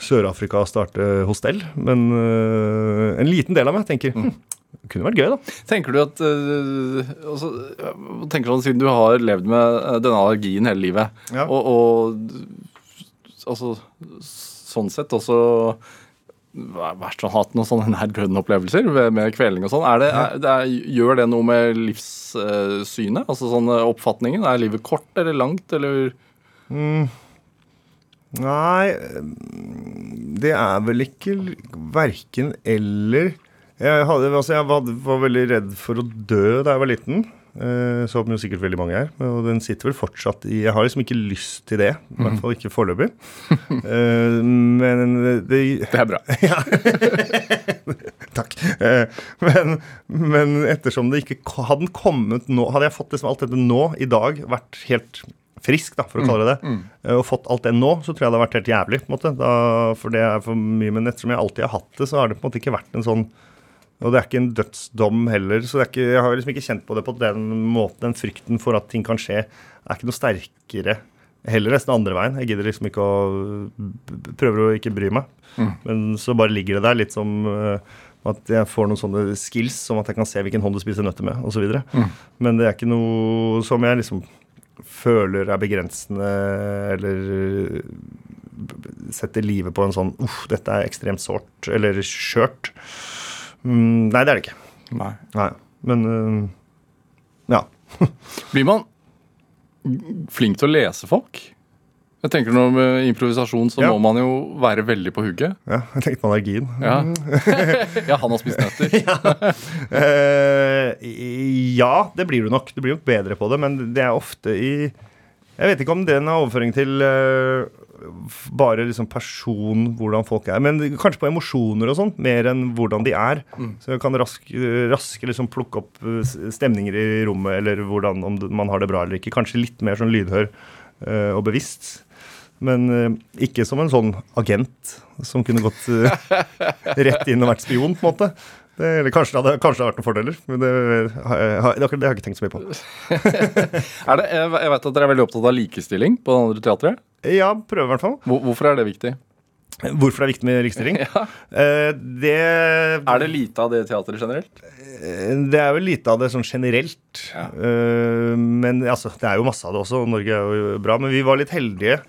Sør-Afrika og starte hostell. Men øh, en liten del av meg tenker mm. det kunne vært gøy, da. Tenker du at uh, altså, tenker sånn, Siden du har levd med denne allergien hele livet, Ja. og, og altså, sånn sett også vært sånn, hatt noen sånne <laughs> nær døden-opplevelser med, med kveling og sånn. Er det, er, det er, gjør det noe med livssynet? altså sånn uh, oppfatningen? Er livet kort eller langt, eller Nei, det er vel ikke verken eller. Jeg, hadde, altså jeg var, var veldig redd for å dø da jeg var liten. Eh, som jo sikkert veldig mange er. Og den sitter vel fortsatt i Jeg har liksom ikke lyst til det. I hvert fall ikke foreløpig. <laughs> Eh, men det Det er bra. <laughs> <laughs> Takk. Eh, Men, men ettersom det ikke hadde kommet nå Hadde jeg fått liksom alt dette nå, i dag, vært helt frisk, da, for å kalle det det, eh, og fått alt det nå, så tror jeg det hadde vært helt jævlig. på en måte. Da, for det er for mye. Men ettersom jeg alltid har hatt det, så har det på en måte ikke vært en sånn og det er ikke en dødsdom heller, så det ikke, jeg har liksom ikke kjent på det på den måten. Den frykten for at ting kan skje, er ikke noe sterkere. Heller nesten andre veien. Jeg gidder liksom ikke å Prøver å ikke bry meg. Men så bare ligger det der litt som uh, at jeg får noen sånne skills, som at jeg kan se hvilken hånd du spiser nøtter med, osv. Mm. Men det er ikke noe som jeg liksom føler er begrensende, eller setter livet på en sånn Uff, dette er ekstremt sårt, eller skjørt. Mm, nei, det er det ikke. Nei. Nei. Men uh, ja. <laughs> Blir man flink til å lese folk? Jeg tenker når Med improvisasjon så Ja. må man jo være veldig på hugget. ja. <laughs> Jeg tenkte på allergien. Ja. <laughs> ja, han har spist nøtter. Eh, ja, det blir du nok. Du blir nok bedre på det, men det er ofte i Jeg vet ikke om den har overføring til f- bare liksom person, hvordan folk er. Men kanskje på emosjoner og sånn, mer enn hvordan de er. Så jeg kan rask, raske liksom plukke opp eh, stemninger i rommet, eller hvordan, om man har det bra eller ikke. Kanskje litt mer sånn lydhør uh, og bevisst. Men uh, ikke som en sånn agent som kunne gått uh, rett inn og vært spion, på en måte. Det, eller kanskje det, hadde, kanskje det hadde vært noen fordeler, men det, har jeg- har- det har jeg ikke tenkt så mye på. <laughs> Er det, jeg vet at dere er veldig opptatt av likestilling på det andre teatret. Ja, prøve i hvert fall. Hvor- Hvorfor er det viktig? Hvorfor det er viktig med likestilling? <laughs> Ja. Eh, det, Er det lite av det teatret generelt? eh, det er vel lite av det sånn generelt. Ja. Eh, men altså, det er jo masse av det også, og Norge er jo bra. Men vi var litt heldige,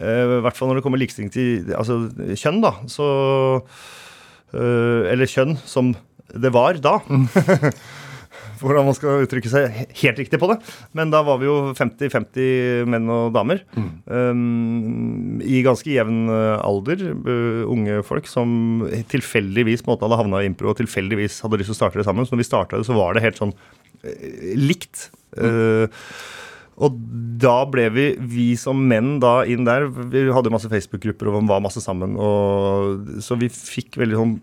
i hvert fall når det kommer likestilling til altså, kjønn, da. Så Eller kjønn som det var da. <laughs> Hvordan man skal uttrykke seg helt riktig på det. Men da var vi jo 50-50 menn og damer. Um, I ganske jevn uh, alder. uh, unge folk som tilfeldigvis måte hadde havna i impro og tilfeldigvis hadde lyst til å starte det sammen. Så når vi starta det, så var det helt sånn uh, likt. Uh, og da ble vi, vi som menn da inn der Vi hadde masse Facebook-grupper og var masse sammen. Og, så vi fikk veldig sånn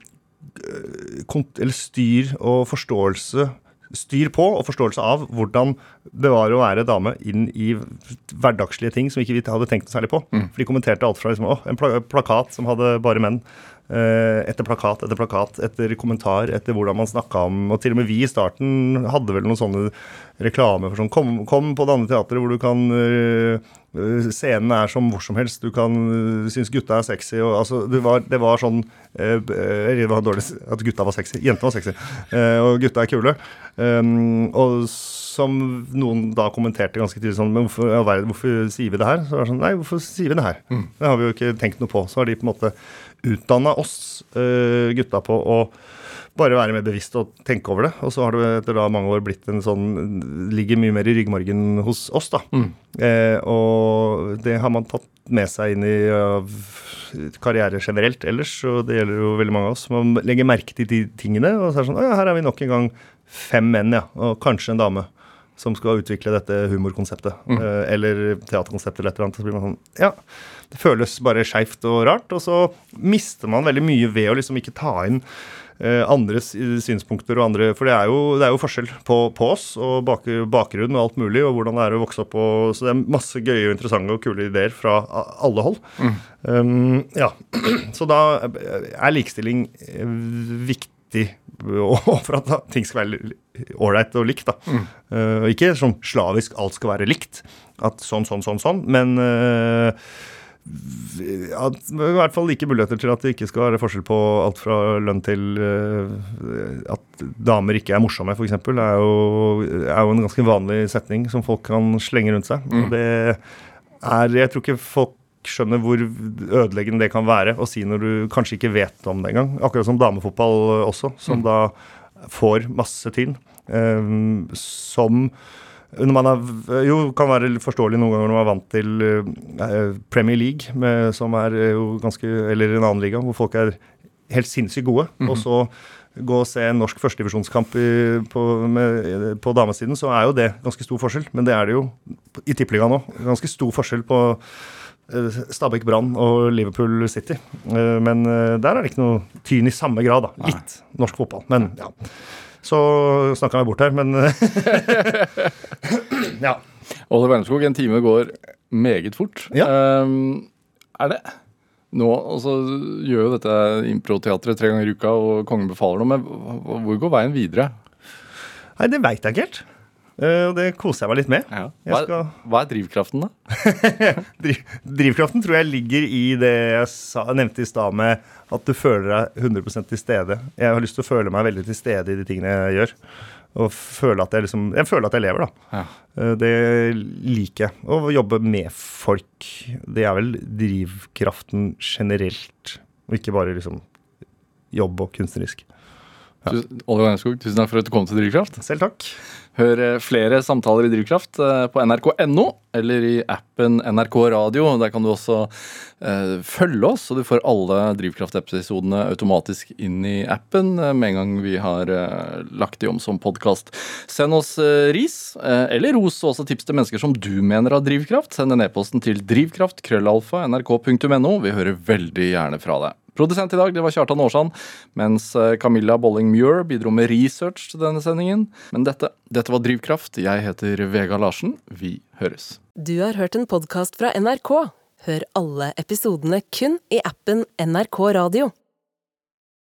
eh, eller styr og forståelse Styr på og forståelse av hvordan det var å være dame inn i hverdagslige ting som ikke vi hadde tenkt noe særlig på. For de kommenterte alt fra liksom, å, en plakat som hadde bare menn. eh, etter plakat etter plakat, etter kommentar, etter hvordan man snakka om Og til og med vi i starten hadde vel noen sånne reklame for sånn Kom, kom på det andre teatret hvor du kan øh, Scenen er som hvor som helst. Du kan uh, synes gutta er sexy. Og, altså, det, var, det var sånn uh, Det var dårlig at gutta var sexy. Jentene var sexy. Uh, og gutta er kule. Um, og som noen da kommenterte ganske tidlig sånn Men hvorfor, ja, hvorfor sier vi det her? Så var det sånn Nei, hvorfor sier vi det her? Det har vi jo ikke tenkt noe på. Så har de på en måte utdanna oss gutta på å bare være mer bevisst og tenke over det. Og så har det etter da mange år blitt en sånn Ligger mye mer i ryggmargen hos oss, da. Eh, og det har man tatt med seg inn i karriere generelt ellers, og det gjelder jo veldig mange av oss. Man legger merke til de tingene, og så er det sånn Å ja, her er vi nok en gang fem menn, ja. Og kanskje en dame. Som skal utvikle dette humorkonseptet. Mm. eller teaterkonseptet eller et eller annet. Så blir man sånn Ja. Det føles bare skeivt og rart. Og så mister man veldig mye ved å liksom ikke ta inn eh, andres synspunkter og andre For det er jo, det er jo forskjell på, på oss og bak, bakgrunn og alt mulig, og hvordan det er å vokse opp og Så det er masse gøye og interessante og kule ideer fra alle hold. Um, ja. <clears throat> Så da er likestilling eh, viktig og <laughs> for at da, ting skal være ålreit og likt. da. Mm. Uh, ikke sånn slavisk alt skal være likt. At sånn, sånn, sånn, sånn. Men eh, at, i hvert fall like muligheter til at det ikke skal være forskjell på alt fra lønn til eh, at damer ikke er morsomme, f.eks., er, jo- er jo en ganske vanlig setning som folk kan slenge rundt seg. Og det er Jeg tror ikke folk skjønner hvor ødeleggende det kan være å si når du kanskje ikke vet om det engang. Akkurat som damefotball også, som da får masse tyn. Um, som når man er, jo kan være forståelig noen ganger når man er vant til eh, Premier League, med, som er eh, jo ganske Eller en annen liga, hvor folk er helt sinnssykt gode. Og så gå og se en norsk førstedivisjonskamp på, med- på damesiden, så er jo det ganske stor forskjell. Men det er det jo i tippeligaen òg. Ganske stor forskjell på eh, Stabæk Brann og Liverpool City. Eh, Men eh, der er det ikke noe tyn i samme grad, da. Litt norsk fotball. Men ja. Så snakka jeg meg bort her, men <laughs> Ja. Oliver Wermskog, en time går meget fort. Ja. Um, er det Nå altså, gjør jo dette improteatret tre ganger i uka, og Kongen befaler noe, men hvor går veien videre? Nei, det veit jeg ikke helt. Eh, Og det koser jeg meg litt med. Hva, er, skal- hva er drivkraften, da? <laughs> Drivkraften tror jeg ligger i det jeg sa, nevnte i stad med at du føler deg 100% til stede. Jeg har lyst til å føle meg veldig til stede i de tingene jeg gjør. Og føle at jeg liksom Jeg føler at jeg lever, da. Ja. Eh, Det liker jeg. Å jobbe med folk. Det er vel drivkraften generelt, og ikke bare liksom jobb og kunstnerisk. Tusen- Oliver Wermskog, tusen takk for at du kom til Drivkraft. Selv takk. Hør eh, flere samtaler i Drivkraft eh, på nrk.no eller i appen NRK Radio. Der kan du også eh, følge oss, og du får alle Drivkraft-episodene automatisk inn i appen eh, med en gang vi har eh, lagt de om som podkast. Send oss eh, ris eller ros, og også tips til mennesker som du mener har drivkraft. Send en e-posten til drivkraft-nrk.no. Vi hører veldig gjerne fra deg. Produsent i dag det var Kjartan Aarsand, mens eh, Camilla Bolling Muir bidro med research til denne sendingen. Men dette, dette var Drivkraft. Jeg heter Vega Larsen. Vi høres. Du har hørt en podkast fra NRK. Hør alle episodene kun i appen NRK Radio.